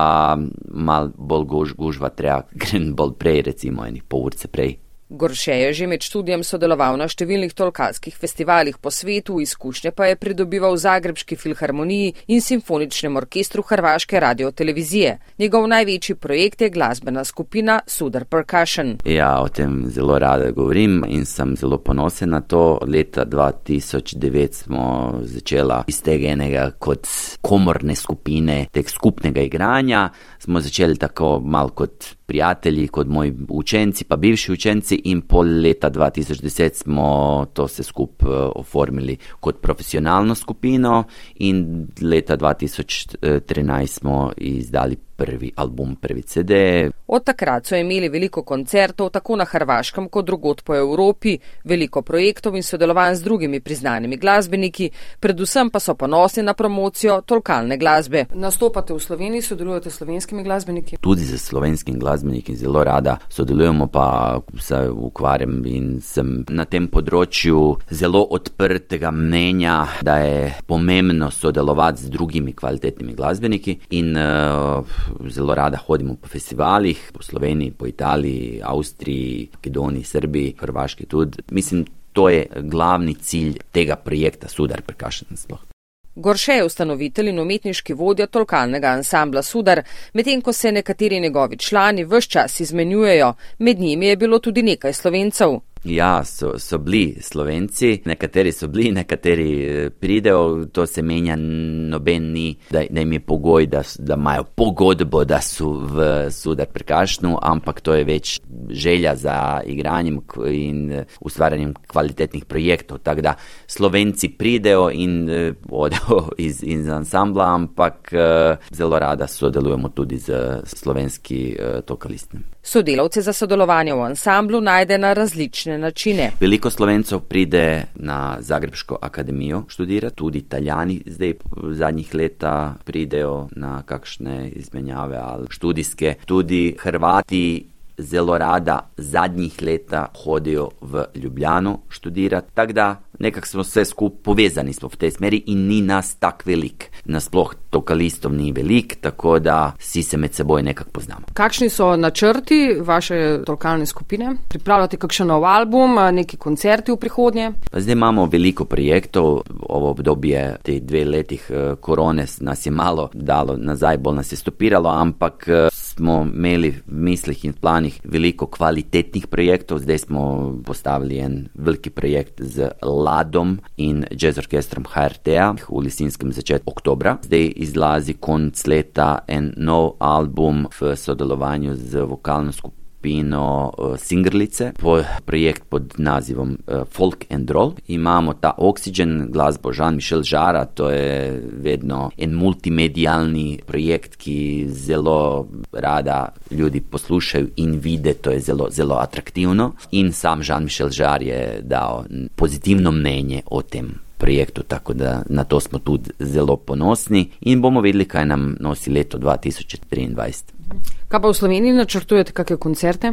mal bolj guž, gužva, treba grem bolj prej, recimo enih pol urce prej. Gorše je že med študijem sodeloval na številnih tolkalskih festivalih po svetu, izkušnje pa je pridobival v Zagrebški filharmoniji in simfoničnem orkestru Hrvaške radiotelevizije. Njegov največji projekt je glasbena skupina Sudar Percussion. Ja, o tem zelo rada govorim in sem zelo ponosen na to. Leta 2009 smo začela iz tega enega kot komorne skupine, tek skupnega igranja. Smo začeli tako mal kot prijatelji, kot moji učenci, pa bivši učenci in pol leta 2010 smo to se skup oformili kot profesionalno skupino in leta 2013 smo izdali prvi album, prvi CD. Od takrat so imeli veliko koncertov tako na Hrvaškem kot drugot po Evropi, veliko projektov in sodelovanj z drugimi priznanimi glasbeniki, predvsem pa so ponosni na promocijo tolkalne glasbe. Nastopate v Sloveniji, sodelujete s slovenskimi glasbeniki? Tudi z slovenskim glasbenikom zelo rada sodelujemo, pa se ukvarjam in sem na tem področju zelo odprtega mnenja, da je pomembno sodelovati z drugimi kvalitetnimi glasbeniki in uh, zelo rada hodimo po festivalih, po Sloveniji, po Italiji, Avstriji, Makedoniji, Srbiji, Hrvaški tudi. Mislim, to je glavni cilj tega projekta Sudar Prekašen sploh. Gorše je ustanovitelj in umetniški vodja tolkalnega ansambla Sudar, medtem ko se nekateri njegovi člani vse čas izmenjujejo, med njimi je bilo tudi nekaj slovencev. Ja, so, so bili slovenci, nekateri so bili, nekateri eh, pridejo, to se menja, noben ni, da, da jim je pogoj, da, da imajo pogodbo, da so v sudar prekašnu, ampak to je več želja za igranjem in eh, ustvarjanjem kvalitetnih projektov. Tako da slovenci pridejo in eh, odejo iz, iz ansambla, ampak zelo rada sodelujemo tudi z slovenski tokalistnim. Sodelavce za sodelovanje v ansamblu najde na različne načine. Veliko slovencev pride na Zagrebsko akademijo študirati, tudi italijani zdaj v zadnjih leta pridejo na kakšne izmenjave ali študijske, tudi Hrvati zelo rada zadnjih leta hodijo v Ljubljano študirati. Tako da nekako smo vse skupaj povezani smo v tej smeri in ni nas tako velik. Nasploh tokalistov ni velik, tako da vsi se med seboj nekako poznamo. Kakšni so načrti vaše lokalne skupine? Pripravljate kakšen nov album, neki koncerti v prihodnje? Pa zdaj imamo veliko projektov. Ovo obdobje teh dve letih eh, korone nas je malo dalo nazaj, bolj nas je stopiralo, ampak eh, smo imeli v mislih in planih veliko kvalitetnih projektov. Zdaj smo postavili en veliki projekt z Ladom in jazz orkestrom HRT-a v Lisinskem začetku oktobra. Zdaj izlazi konc leta en nov album v sodelovanju z vokalno skupino skupino uh, Singrlice, po, projekt pod nazivom uh, Folk and Roll. Imamo ta Oxygen, glasbo Jean-Michel Žara, to je vedno en multimedijalni projekt, ki zelo rada ljudi poslušajo in vide, to je zelo, zelo atraktivno. In sam Jean-Michel Žar je dal pozitivno mnenje o tem. Projektu, tako da na to smo tudi zelo ponosni in bomo videli, kaj nam nosi leto 2023. Kaj pa v Sloveniji načrtujete, kakšne koncerte?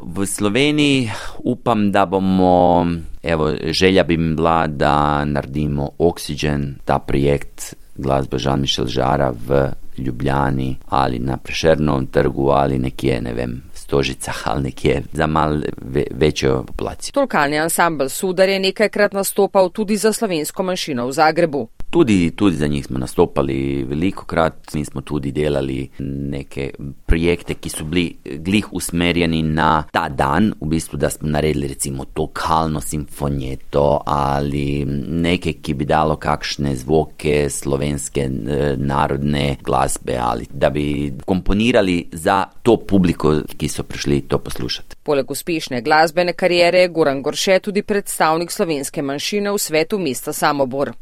V Sloveniji upam, da bomo, evo, želja bi bila, da naredimo Oxygen, ta projekt glasbe Žan-Mišel Žara v Ljubljani ali na Prešernovem trgu ali nekje, ne vem, Stožicah ali nekje za mal ve, večjo populacijo. Tolkalni ansambl Sudar je nekajkrat nastopal tudi za slovensko manjšino v Zagrebu. Tudi, tudi za njih smo nastopali veliko krat, mi smo tudi delali neke projekte, ki so bili glih usmerjeni na ta dan, v bistvu, da smo naredili recimo tokalno simfonijeto ali nekaj, ki bi dalo kakšne zvoke slovenske eh, narodne glasbe ali da bi komponirali za to publiko, ki so prišli to poslušati. Poleg uspešne glasbene karijere je Goran Gorše tudi predstavnik slovenske manjšine v svetu mesta Samobor.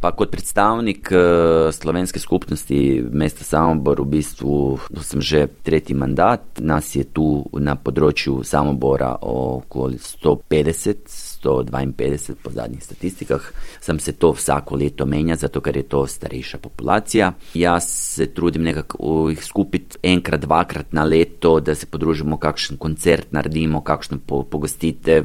Pa kot predstavnik uh, slovenske skupnosti mesta Samobor, v bistvu sem že tretji mandat, nas je tu na področju Samobora okoli 150. 152 po zadnjih statistikah, sem se to vsako leto menja, zato ker je to starejša populacija. Jaz se trudim nekako jih skupiti enkrat, dvakrat na leto, da se podružimo, kakšen koncert naredimo, kakšno pogostitev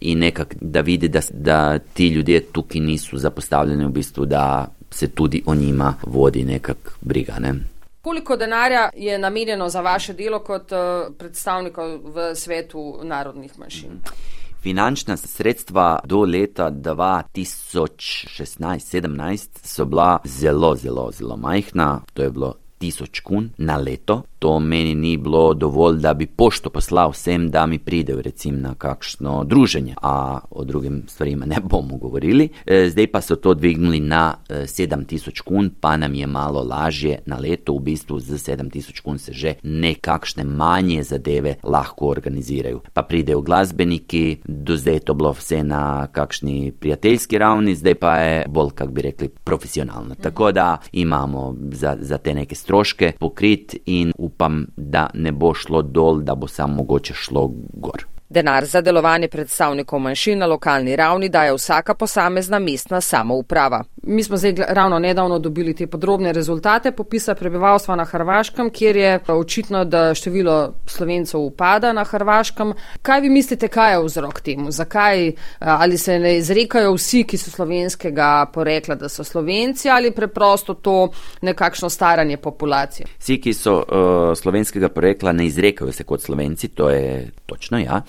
in nekako, da vidi, da, da ti ljudje tukaj niso zapostavljeni v bistvu, da se tudi o njima vodi nekak briga. Ne? Koliko denarja je namenjeno za vaše delo kot uh, predstavnikov v svetu narodnih manjšin? Mm. Finančna sredstva do leta 2016-2017 so bila zelo, zelo, zelo majhna. To je bilo tisoč kun na leto. To meni ni bilo dovolj, da bi pošto poslal vsem, da mi pridejo recimo na kakšno druženje, a o drugim stvarima ne bomo govorili. E, zdaj pa so to dvignili na 7000 e, kun, pa nam je malo lažje na leto, v bistvu z 7000 kun se že nekakšne manje zadeve lahko organizirajo. Pa pridejo glasbeniki, do zdaj je to bilo vse na kakšni prijateljski ravni, zdaj pa je bolj, kako bi rekli, profesionalno. Tako da imamo za, za te neke stroške pokrit in upam, da ne bo šlo dol, da bo samo mogoče šlo gor. Denar za delovanje predstavnikov manjšin na lokalni ravni daje vsaka posamezna mestna samouprava. Mi smo zdaj ravno nedavno dobili te podrobne rezultate popisa prebivalstva na Hrvaškem, kjer je očitno, da število slovencev upada na Hrvaškem. Kaj vi mislite, kaj je vzrok temu? Zakaj ali se ne izrekajo vsi, ki so slovenskega porekla, da so slovenci ali preprosto to nekakšno staranje populacije? Vsi, ki so uh, slovenskega porekla, ne izrekajo se kot slovenci, to je točno, ja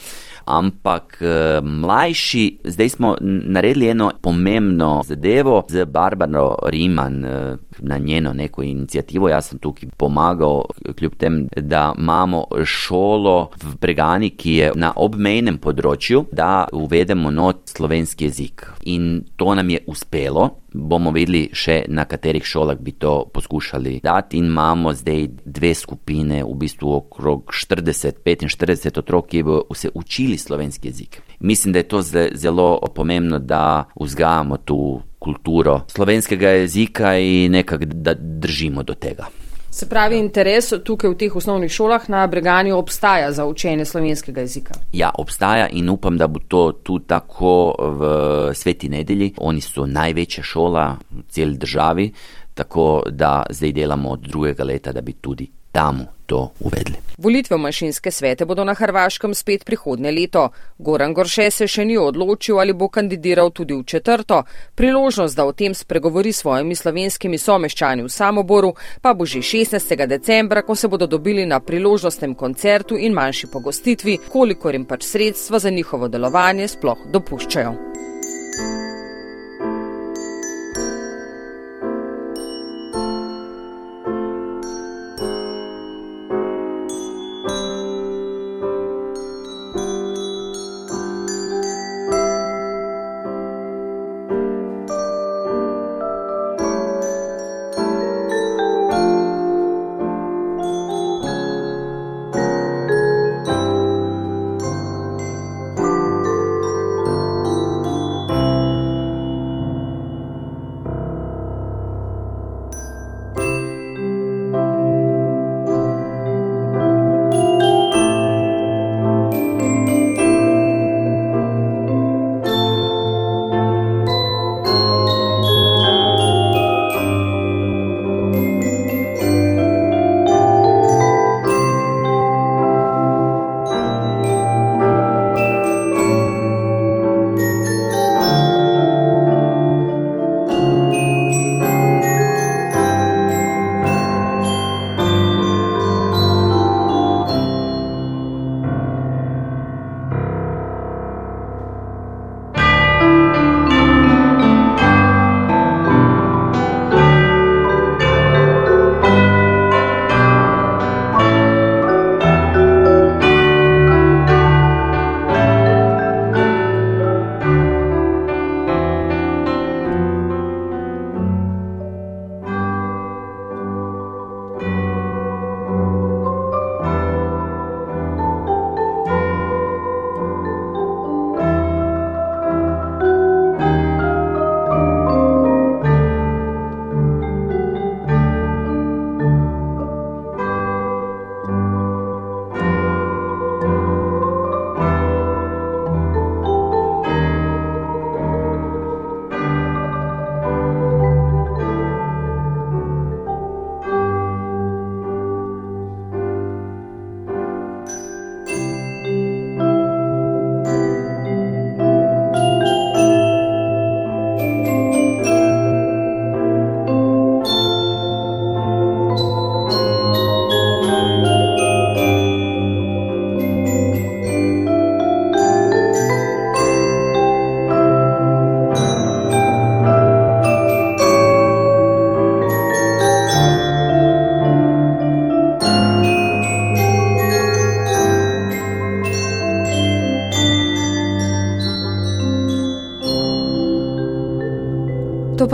Ampak uh, mlajši, zdaj smo naredili eno pomembno zadevo z Barbaro Riman. Uh, Na njeno neko inicijativo, jaz sem tukaj pomagal, kljub tem, da imamo šolo v Bregani, ki je na obmejnem področju, da uvedemo not slovenski jezik. In to nam je uspelo, bomo videli še na katerih šolah bi to poskušali dati in imamo zdaj dve skupine, v bistvu okrog 40-45 otrok, ki bo se učili slovenski jezik. Mislim, da je to zelo pomembno, da vzgajamo tu kulturo slovenskega jezika in nekako da držimo do tega. Se pravi, interes tukaj v teh osnovnih šolah na Breganju obstaja za učenje slovenskega jezika? Ja, obstaja in upam, da bo to tudi tako v Sveti nedelji. Oni so največja šola v celi državi, tako da zdaj delamo od drugega leta, da bi tudi tam to uvedli. Volitve v manjšinske svete bodo na Hrvaškem spet prihodnje leto. Goran Gorše se še ni odločil, ali bo kandidiral tudi v četrto. Priložnost, da o tem spregovori s svojimi slovenskimi someščani v Samoboru, pa bo že 16. decembra, ko se bodo dobili na priložnostnem koncertu in manjši pogostitvi, kolikor jim pač sredstva za njihovo delovanje sploh dopuščajo.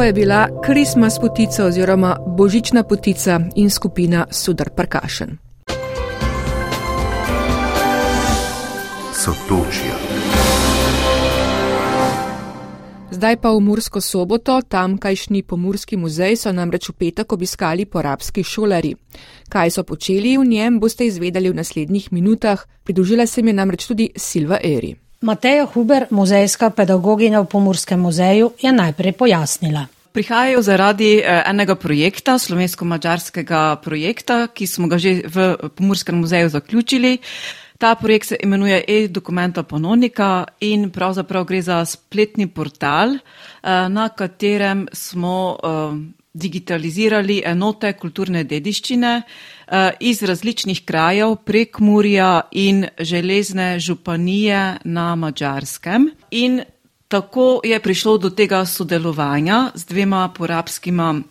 Je bila Christmas potica oziroma Božična potica in skupina Sudar Parkašen. Sotočja. Zdaj pa v Mursko soboto, tamkajšnji pomorski muzej so namreč v petek obiskali porabski šolari. Kaj so počeli v njem, boste izvedeli v naslednjih minutah, pridružila se mi namreč tudi Silva Eri. Mateja Huber, muzejska pedagoginja v Pomorskem muzeju, je najprej pojasnila. Prihajajo zaradi eh, enega projekta, slovensko-mačarskega projekta, ki smo ga že v Pomorskem muzeju zaključili. Ta projekt se imenuje e-dokumenta ponovnika in pravzaprav gre za spletni portal, eh, na katerem smo eh, digitalizirali enote kulturne dediščine iz različnih krajev prek Murja in železne županije na Mačarskem. In tako je prišlo do tega sodelovanja z dvema porabskima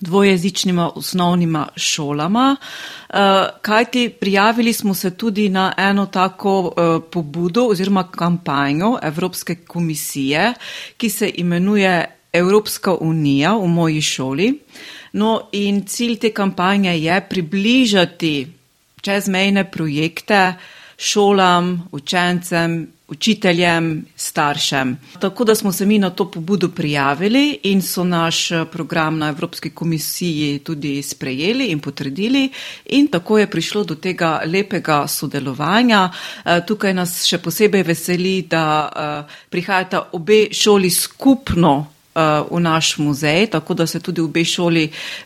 dvojezičnima osnovnima šolama, eh, kajti prijavili smo se tudi na eno tako eh, pobudo oziroma kampanjo Evropske komisije, ki se imenuje Evropska unija v moji šoli. No in cilj te kampanje je približati čezmejne projekte šolam, učencem učiteljem, staršem. Tako da smo se mi na to pobudo prijavili in so naš eh, program na Evropski komisiji tudi sprejeli in potrdili in tako je prišlo do tega lepega sodelovanja. Eh, tukaj nas še posebej veseli, da eh, prihajata obe šoli skupno v naš muzej, tako da se tudi obe šoli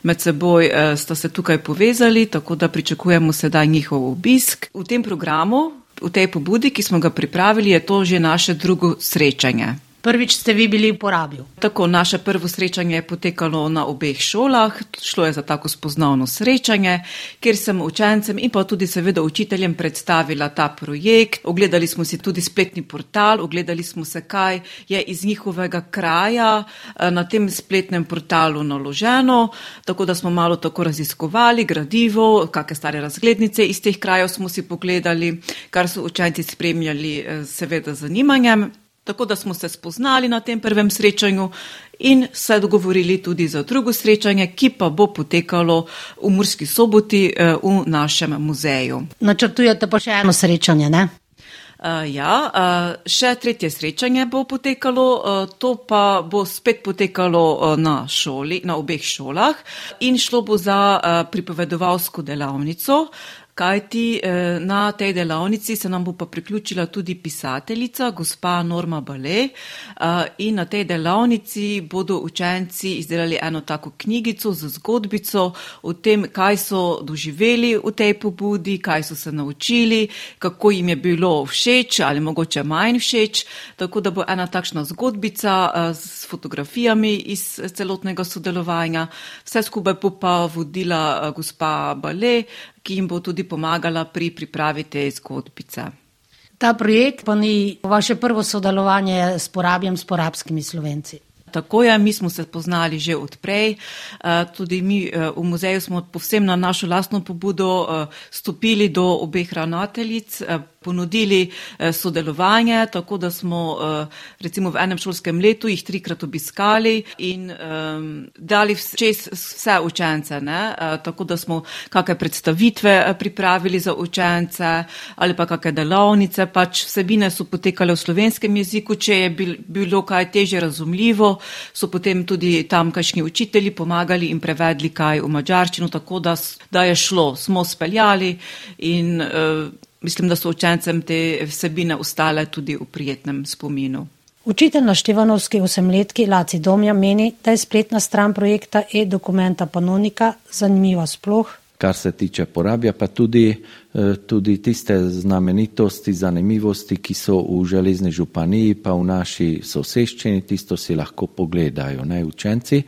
med seboj sta se tukaj povezali, tako da pričakujemo sedaj njihov obisk. V tem programu v tej pobudi, ki smo ga pripravili, je to že naše drugo srečanje. Prvič ste vi bili v porabi. Tako, naše prvo srečanje je potekalo na obeh šolah, šlo je za tako spoznavno srečanje, kjer sem učencem in pa tudi seveda učiteljem predstavila ta projekt. Ogledali smo si tudi spletni portal, ogledali smo se, kaj je iz njihovega kraja eh, na tem spletnem portalu naloženo, tako da smo malo tako raziskovali gradivo, kakšne stare razglednice iz teh krajev smo si pogledali, kar so učenci spremljali eh, seveda z zanimanjem. Tako da smo se spoznali na tem prvem srečanju in se dogovorili tudi za drugo srečanje, ki pa bo potekalo v Murski soboti eh, v našem muzeju. Načrtujete pa še eno srečanje, ne? Uh, ja, uh, še tretje srečanje bo potekalo, uh, to pa bo spet potekalo uh, na šoli, na obeh šolah in šlo bo za uh, pripovedovalsko delavnico, kajti eh, na tej delavnici se nam bo pa priključila tudi pisateljica, gospa Norma Bale. Eh, in na tej delavnici bodo učenci izdelali eno tako knjigico z zgodbico o tem, kaj so doživeli v tej pobudi, kaj so se naučili, kako jim je bilo všeč ali mogoče manj všeč. Tako da bo ena takšna zgodbica eh, s fotografijami iz celotnega sodelovanja. Vse skupaj bo pa vodila gospa Bale, ki jim bo tudi pomagala pri pripravi te zgodbice. Ta projekt pa ni vaše prvo sodelovanje s porabjem, s porabskimi slovenci. Tako je, mi smo se poznali že odprej, eh, tudi mi eh, v muzeju smo povsem na našo lastno pobudo eh, stopili do obeh ravnateljic, ponudili eh, sodelovanje, tako da smo eh, recimo v enem šolskem letu jih trikrat obiskali in um, dali čez vse učence, ne? tako da smo kakšne predstavitve pripravili za učence ali pa kakšne delavnice, pač vsebine so potekale v slovenskem jeziku, če je bilo kaj teže razumljivo, so potem tudi tam kakšni učitelji pomagali in prevedli kaj v mađarščino, tako da, da je šlo, smo speljali in uh, mislim, da so učencem te vsebine ostale tudi v prijetnem spominu. Učitelj na Števanovski osemletki Laci Domja meni, da je spletna stran projekta e-dokumenta Panonika zanimiva sploh. Kar se tiče porabja, pa tudi, eh, tudi tiste znamenitosti, zanimivosti, ki so v železni županiji, pa v naši soseščini, tisto si lahko pogledajo ne, učenci.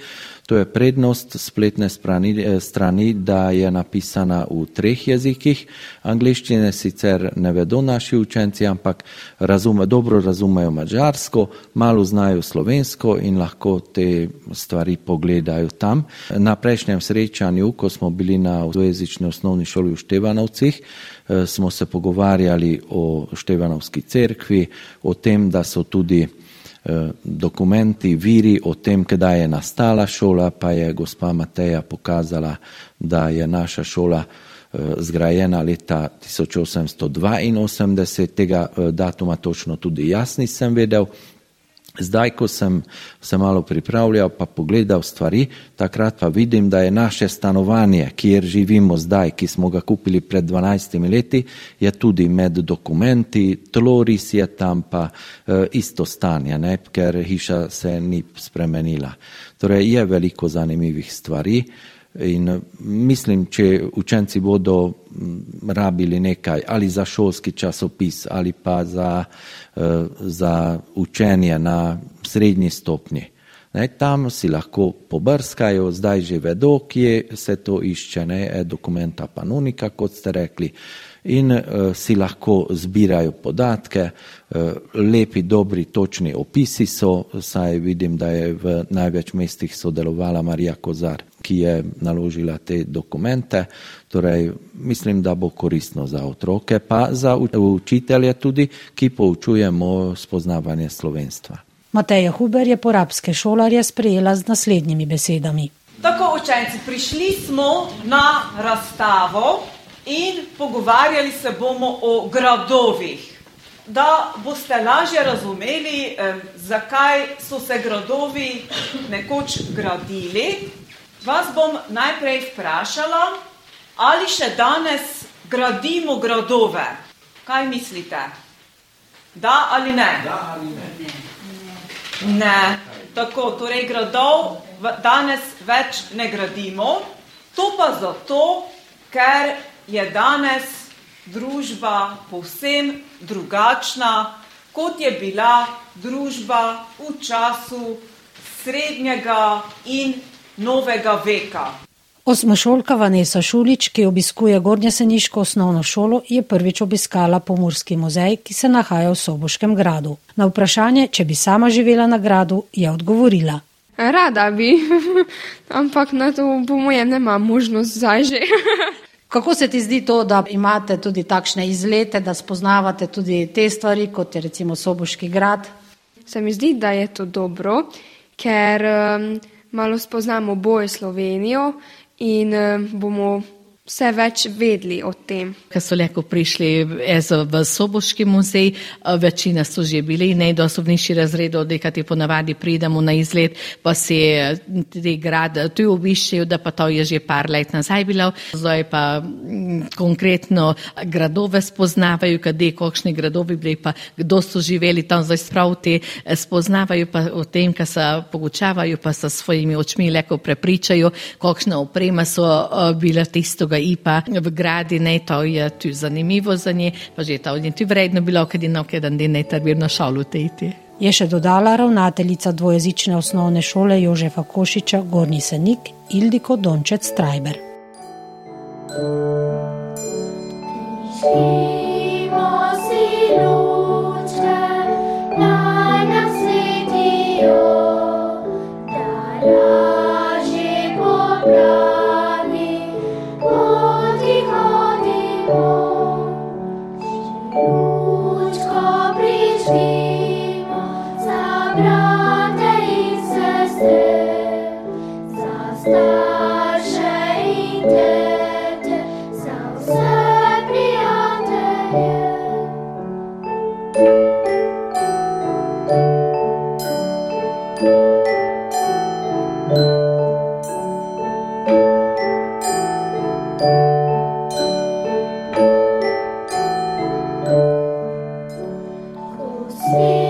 To je prednost spletne strani, eh, strani, da je napisana v treh jezikih. Angliščine sicer ne vedo naši učenci, ampak razume, dobro razumejo mađarsko, malo znajo slovensko in lahko te stvari pogledajo tam. Na prejšnjem srečanju, ko smo bili na dvojezični osnovni šoli v Števanovcih, eh, smo se pogovarjali o Števanovski cerkvi, o tem, da so tudi dokumenti, viri o tem, kdaj je nastala šola, pa je gospa Mateja pokazala, da je naša šola eh, zgrajena leta 1882, tega eh, datuma točno tudi jaz nisem vedel, Zdaj, ko sem se malo pripravljal, pa pogledal stvari, takrat pa vidim, da je naše stanovanje, kjer živimo zdaj, ki smo ga kupili pred 12 leti, je tudi med dokumenti, tloris je tam pa e, isto stanje, ne, ker hiša se ni spremenila. Torej, je veliko zanimivih stvari. In eh, mislim, če učenci bodo mm, rabili nekaj ali za šolski časopis ali pa za, eh, za učenje na srednji stopni, Ne, tam si lahko pobrskajo, zdaj že vedo, kje se to išče, ne, e dokumenta panonika, kot ste rekli, in uh, si lahko zbirajo podatke, uh, lepi, dobri, točni opisi so, saj vidim, da je v največ mestih sodelovala Marija Kozar, ki je naložila te dokumente. Torej, mislim, da bo koristno za otroke, pa za učitelje tudi, ki poučujemo spoznavanje slovenstva. Mateja Huber je porabske šolarje sprejela z naslednjimi besedami. Tako učenci, prišli smo na razstavo in pogovarjali se bomo o gradovih. Da boste lažje razumeli, eh, zakaj so se gradovi nekoč gradili, vas bom najprej vprašala, ali še danes gradimo gradove. Kaj mislite? Da ali ne? Da ali ne? Ne. ne. Tako, torej gradov danes več ne gradimo. To pa zato, ker je danes družba povsem drugačna, kot je bila družba v času srednjega in novega veka. Osmošolka Vanessa Šulič, ki obiskuje Gornjeseniško osnovno šolo, je prvič obiskala Pomorski muzej, ki se nahaja v Soboškem gradu. Na vprašanje, če bi sama živela na gradu, je odgovorila. Rada bi, ampak na to po mojem ne imam možnost zdaj že. Kako se ti zdi to, da imate tudi takšne izlete, da spoznavate tudi te stvari, kot je recimo Soboški grad? Se mi zdi, da je to dobro, ker um, malo spoznamo boje Slovenijo in um, bomo vse več vedeli o tem. Ko so lahko prišli v Soboški muzej, večina so že bili najdosobnejši razred, odekati ponavadi pridemo na izlet, pa se te grad tu obiščejo, da pa to je že par let nazaj bilo. Zdaj pa konkretno gradove spoznavajo, kade kakšni gradovi bili, pa kdo so živeli tam, zdaj sprav te spoznavajo pa o tem, ka se pogučavajo, pa sa svojimi očmi lahko prepričajo, kakšna oprema so bila tistega IPA v gradi, ne, to je tu zanimivo za nje, pa že to je tu vredno bilo, kad je na jedan dan ne tar na šalu tejti. Je še dodala ravnateljica dvojezične osnovne šole Jožefa Košiča Gorni Senik Ildiko Dončec Strajber. Luče, V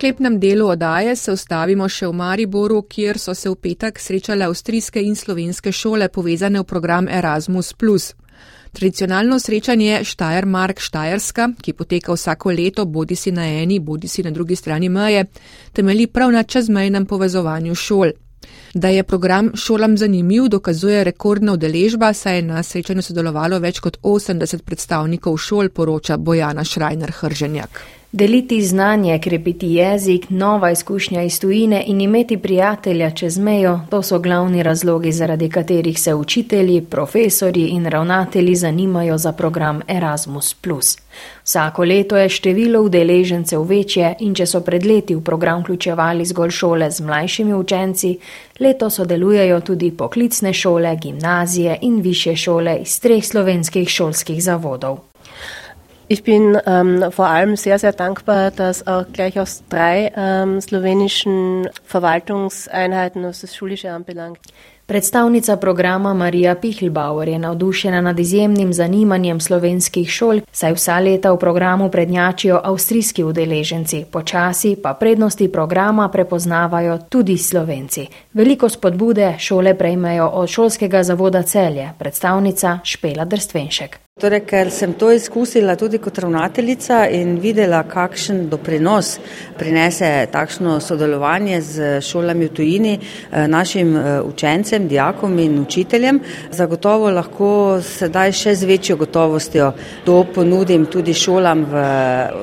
sklepnem delu odaje se ustavimo še v Mariboru, kjer so se v petek srečale avstrijske in slovenske šole povezane v program Erasmus. Tradicionalno srečanje Štajermark Štajerska, ki poteka vsako leto bodi si na eni, bodi si na drugi strani meje, temelji prav na čezmejnem povezovanju šol. Da je program šolam zanimiv, dokazuje rekordna udeležba, saj je na srečanju sodelovalo več kot 80 predstavnikov šol, poroča Bojana Šrajner Hrženjak. Deliti znanje, krepiti jezik, nova izkušnja iz tujine in imeti prijatelja čez mejo, to so glavni razlogi, zaradi katerih se učitelji, profesori in ravnatelji zanimajo za program Erasmus. Vsako leto je število udeležencev večje in če so pred leti v program vključevali zgolj šole z mlajšimi učenci, leto sodelujejo tudi poklicne šole, gimnazije in više šole iz treh slovenskih šolskih zavodov. Ich bin ähm, vor allem sehr, sehr dankbar, dass auch gleich aus drei ähm, slowenischen Verwaltungseinheiten, was das Schulische anbelangt. Predstavnica programa Marija Pihlbauer je navdušena nad izjemnim zanimanjem slovenskih šol, saj vsa leta v programu prednjačijo avstrijski udeleženci, počasi pa prednosti programa prepoznavajo tudi slovenci. Veliko spodbude šole prejmejo od šolskega zavoda celje, predstavnica Špela Drstvenšek. Torej, ker sem to izkusila tudi kot ravnateljica in videla, kakšen doprinos prinese takšno sodelovanje z šolami v tujini eh, našim eh, učencem, dijakom in učiteljem, zagotovo lahko sedaj še z večjo gotovostjo to ponudim tudi šolam v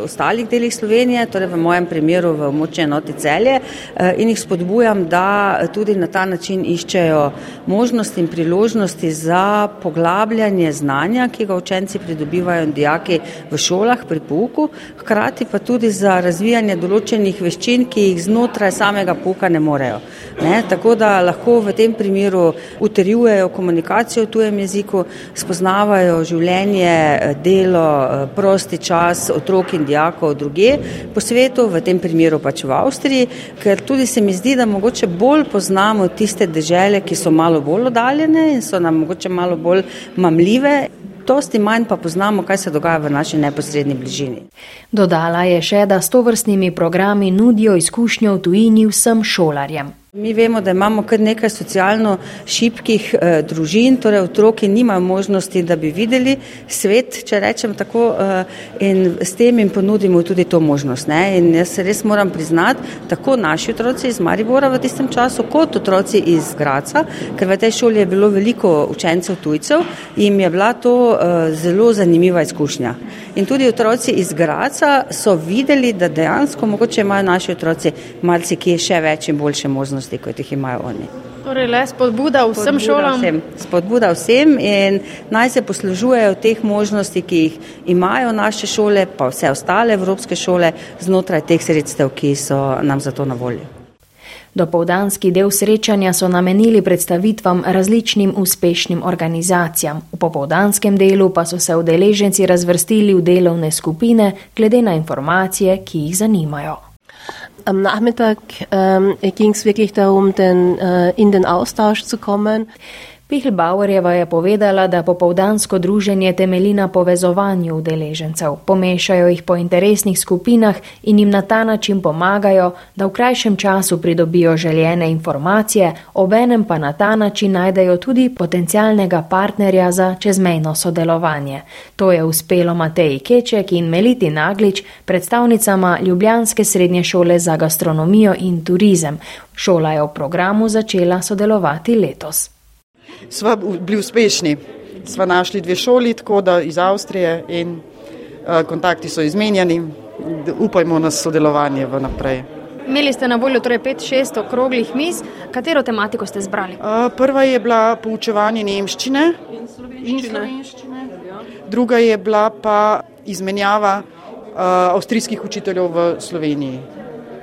ostalih delih Slovenije, torej v mojem primeru v območju enoti celje eh, in jih spodbujam, da tudi na ta način iščejo možnosti in priložnosti za poglabljanje znanja, ki ga učenci učenci pridobivajo in dijaki v šolah pri pouku, hkrati pa tudi za razvijanje določenih veščin, ki jih znotraj samega pouka ne morejo. Ne? Tako da lahko v tem primeru uterjujejo komunikacijo v tujem jeziku, spoznavajo življenje, delo, prosti čas otrok in dijakov druge po svetu, v tem primeru pač v Avstriji, ker tudi se mi zdi, da mogoče bolj poznamo tiste dežele, ki so malo bolj oddaljene in so nam mogoče malo bolj mamljive dosti manj pa poznamo, kaj se dogaja v naši neposrednji bližini. Dodala je še, da s tovrstnimi programi nudijo izkušnjo v tujini vsem šolarjem. Mi vemo, da imamo kar nekaj socialno šibkih eh, družin, torej otroki nimajo možnosti, da bi videli svet, če rečem tako, eh, in s tem jim ponudimo tudi to možnost. Ne? In jaz res moram priznati, tako naši otroci iz Maribora v tistem času, kot otroci iz Graca, ker v tej šoli je bilo veliko učencev tujcev, jim je bila to eh, zelo zanimiva izkušnja. In tudi otroci iz Graca so videli, da dejansko mogoče imajo naši otroci marsikje še več in boljše možnosti možnosti, kot jih imajo oni. Torej, le spodbuda vsem spodbuda šolam. Vsem. Spodbuda vsem in naj se poslužujejo teh možnosti, ki jih imajo naše šole, pa vse ostale evropske šole znotraj teh sredstev, ki so nam za to na voljo. Dopoldanski del srečanja so namenili predstavitvam različnim uspešnim organizacijam. V popoldanskem delu pa so se udeleženci razvrstili v delovne skupine glede na informacije, ki jih zanimajo. Am Nachmittag ähm, ging es wirklich darum, den, äh, in den Austausch zu kommen. Pihlbauerjeva je povedala, da popovdansko druženje temelji na povezovanju udeležencev, pomešajo jih po interesnih skupinah in jim na ta način pomagajo, da v krajšem času pridobijo željene informacije, obenem pa na ta način najdejo tudi potencialnega partnerja za čezmejno sodelovanje. To je uspelo Mateji Keček in Meliti Naglič, predstavnicama Ljubljanske srednje šole za gastronomijo in turizem. Šola je v programu začela sodelovati letos sva bili uspešni. Sva našli dve šoli, tako da iz Avstrije in uh, kontakti so izmenjani. Upajmo na sodelovanje v naprej. Imeli ste na voljo torej 5-6 okroglih mis. Katero tematiko ste zbrali? Uh, prva je bila poučevanje nemščine in slovenščine. Druga je bila pa izmenjava uh, avstrijskih učiteljev v Sloveniji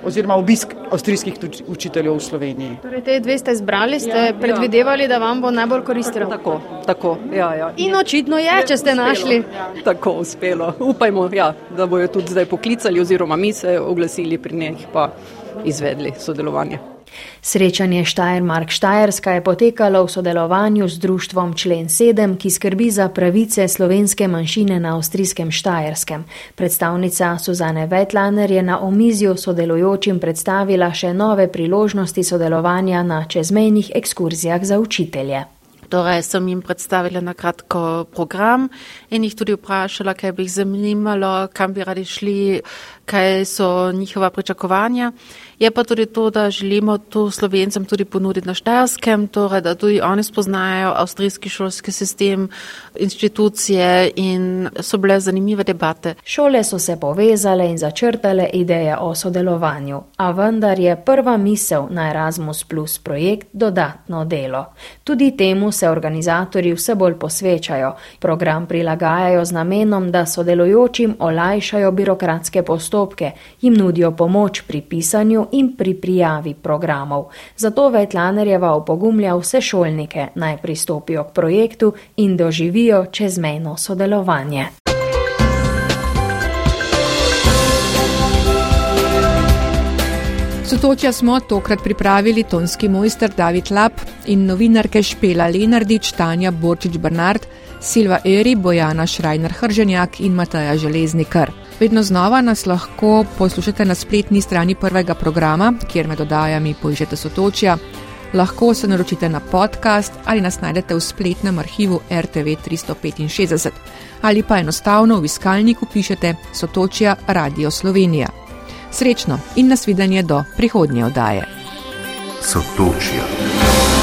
oziroma obisk avstrijskih učiteljev v Sloveniji. Torej, te dve ste izbrali, ste ja, ja. predvidevali, ja. da vam bo najbolj koristilo. Tako, tako, ja, ja. In očitno je, če ste uspelo, našli. Ja. Tako, uspelo. Upajmo, ja, da bojo tudi zdaj poklicali oziroma mi se oglasili pri njih pa izvedli sodelovanje. Srečanje Štajermark Štajerska je potekalo v sodelovanju z društvom Člen 7, ki skrbi za pravice slovenske manjšine na avstrijskem Štajerskem. Predstavnica Suzane Vetlaner je na omizju sodelujočim predstavila še nove priložnosti sodelovanja na čezmejnih ekskurzijah za učitelje. Torej sem jim predstavila na kratko program in jih tudi vprašala, kaj bi jih zanimalo, kam bi radi šli kaj so njihova pričakovanja. Je pa tudi to, da želimo to slovencem tudi ponuditi na Štajerskem, torej da tudi oni spoznajo avstrijski šolski sistem, institucije in so bile zanimive debate. Šole so se povezale in začrtale ideje o sodelovanju, a vendar je prva misel na Erasmus Plus projekt dodatno delo. Tudi temu se organizatorji vse bolj posvečajo. Program prilagajajo z namenom, da sodelujočim olajšajo birokratske postopke, jim nudijo pomoč pri pisanju in pri prijavi programov. Zato Vetlanerjeva opogumlja vse šolnike naj pristopijo k projektu in doživijo čezmejno sodelovanje. Sotočja smo tokrat pripravili tonski mojster David Lap in novinarke Špela Lenardič, Tanja Borčič Bernard, Silva Eri, Bojana Šrajner Hrženjak in Mataja Železnikar. Vedno znova nas lahko poslušate na spletni strani prvega programa, kjer med oddajami poiščete sotočja. Lahko se naročite na podcast ali nas najdete v spletnem arhivu RTV 365 ali pa enostavno v iskalniku pišete Sotočja Radio Slovenija. Srečno in nasvidenje do prihodnje oddaje. Sotočja.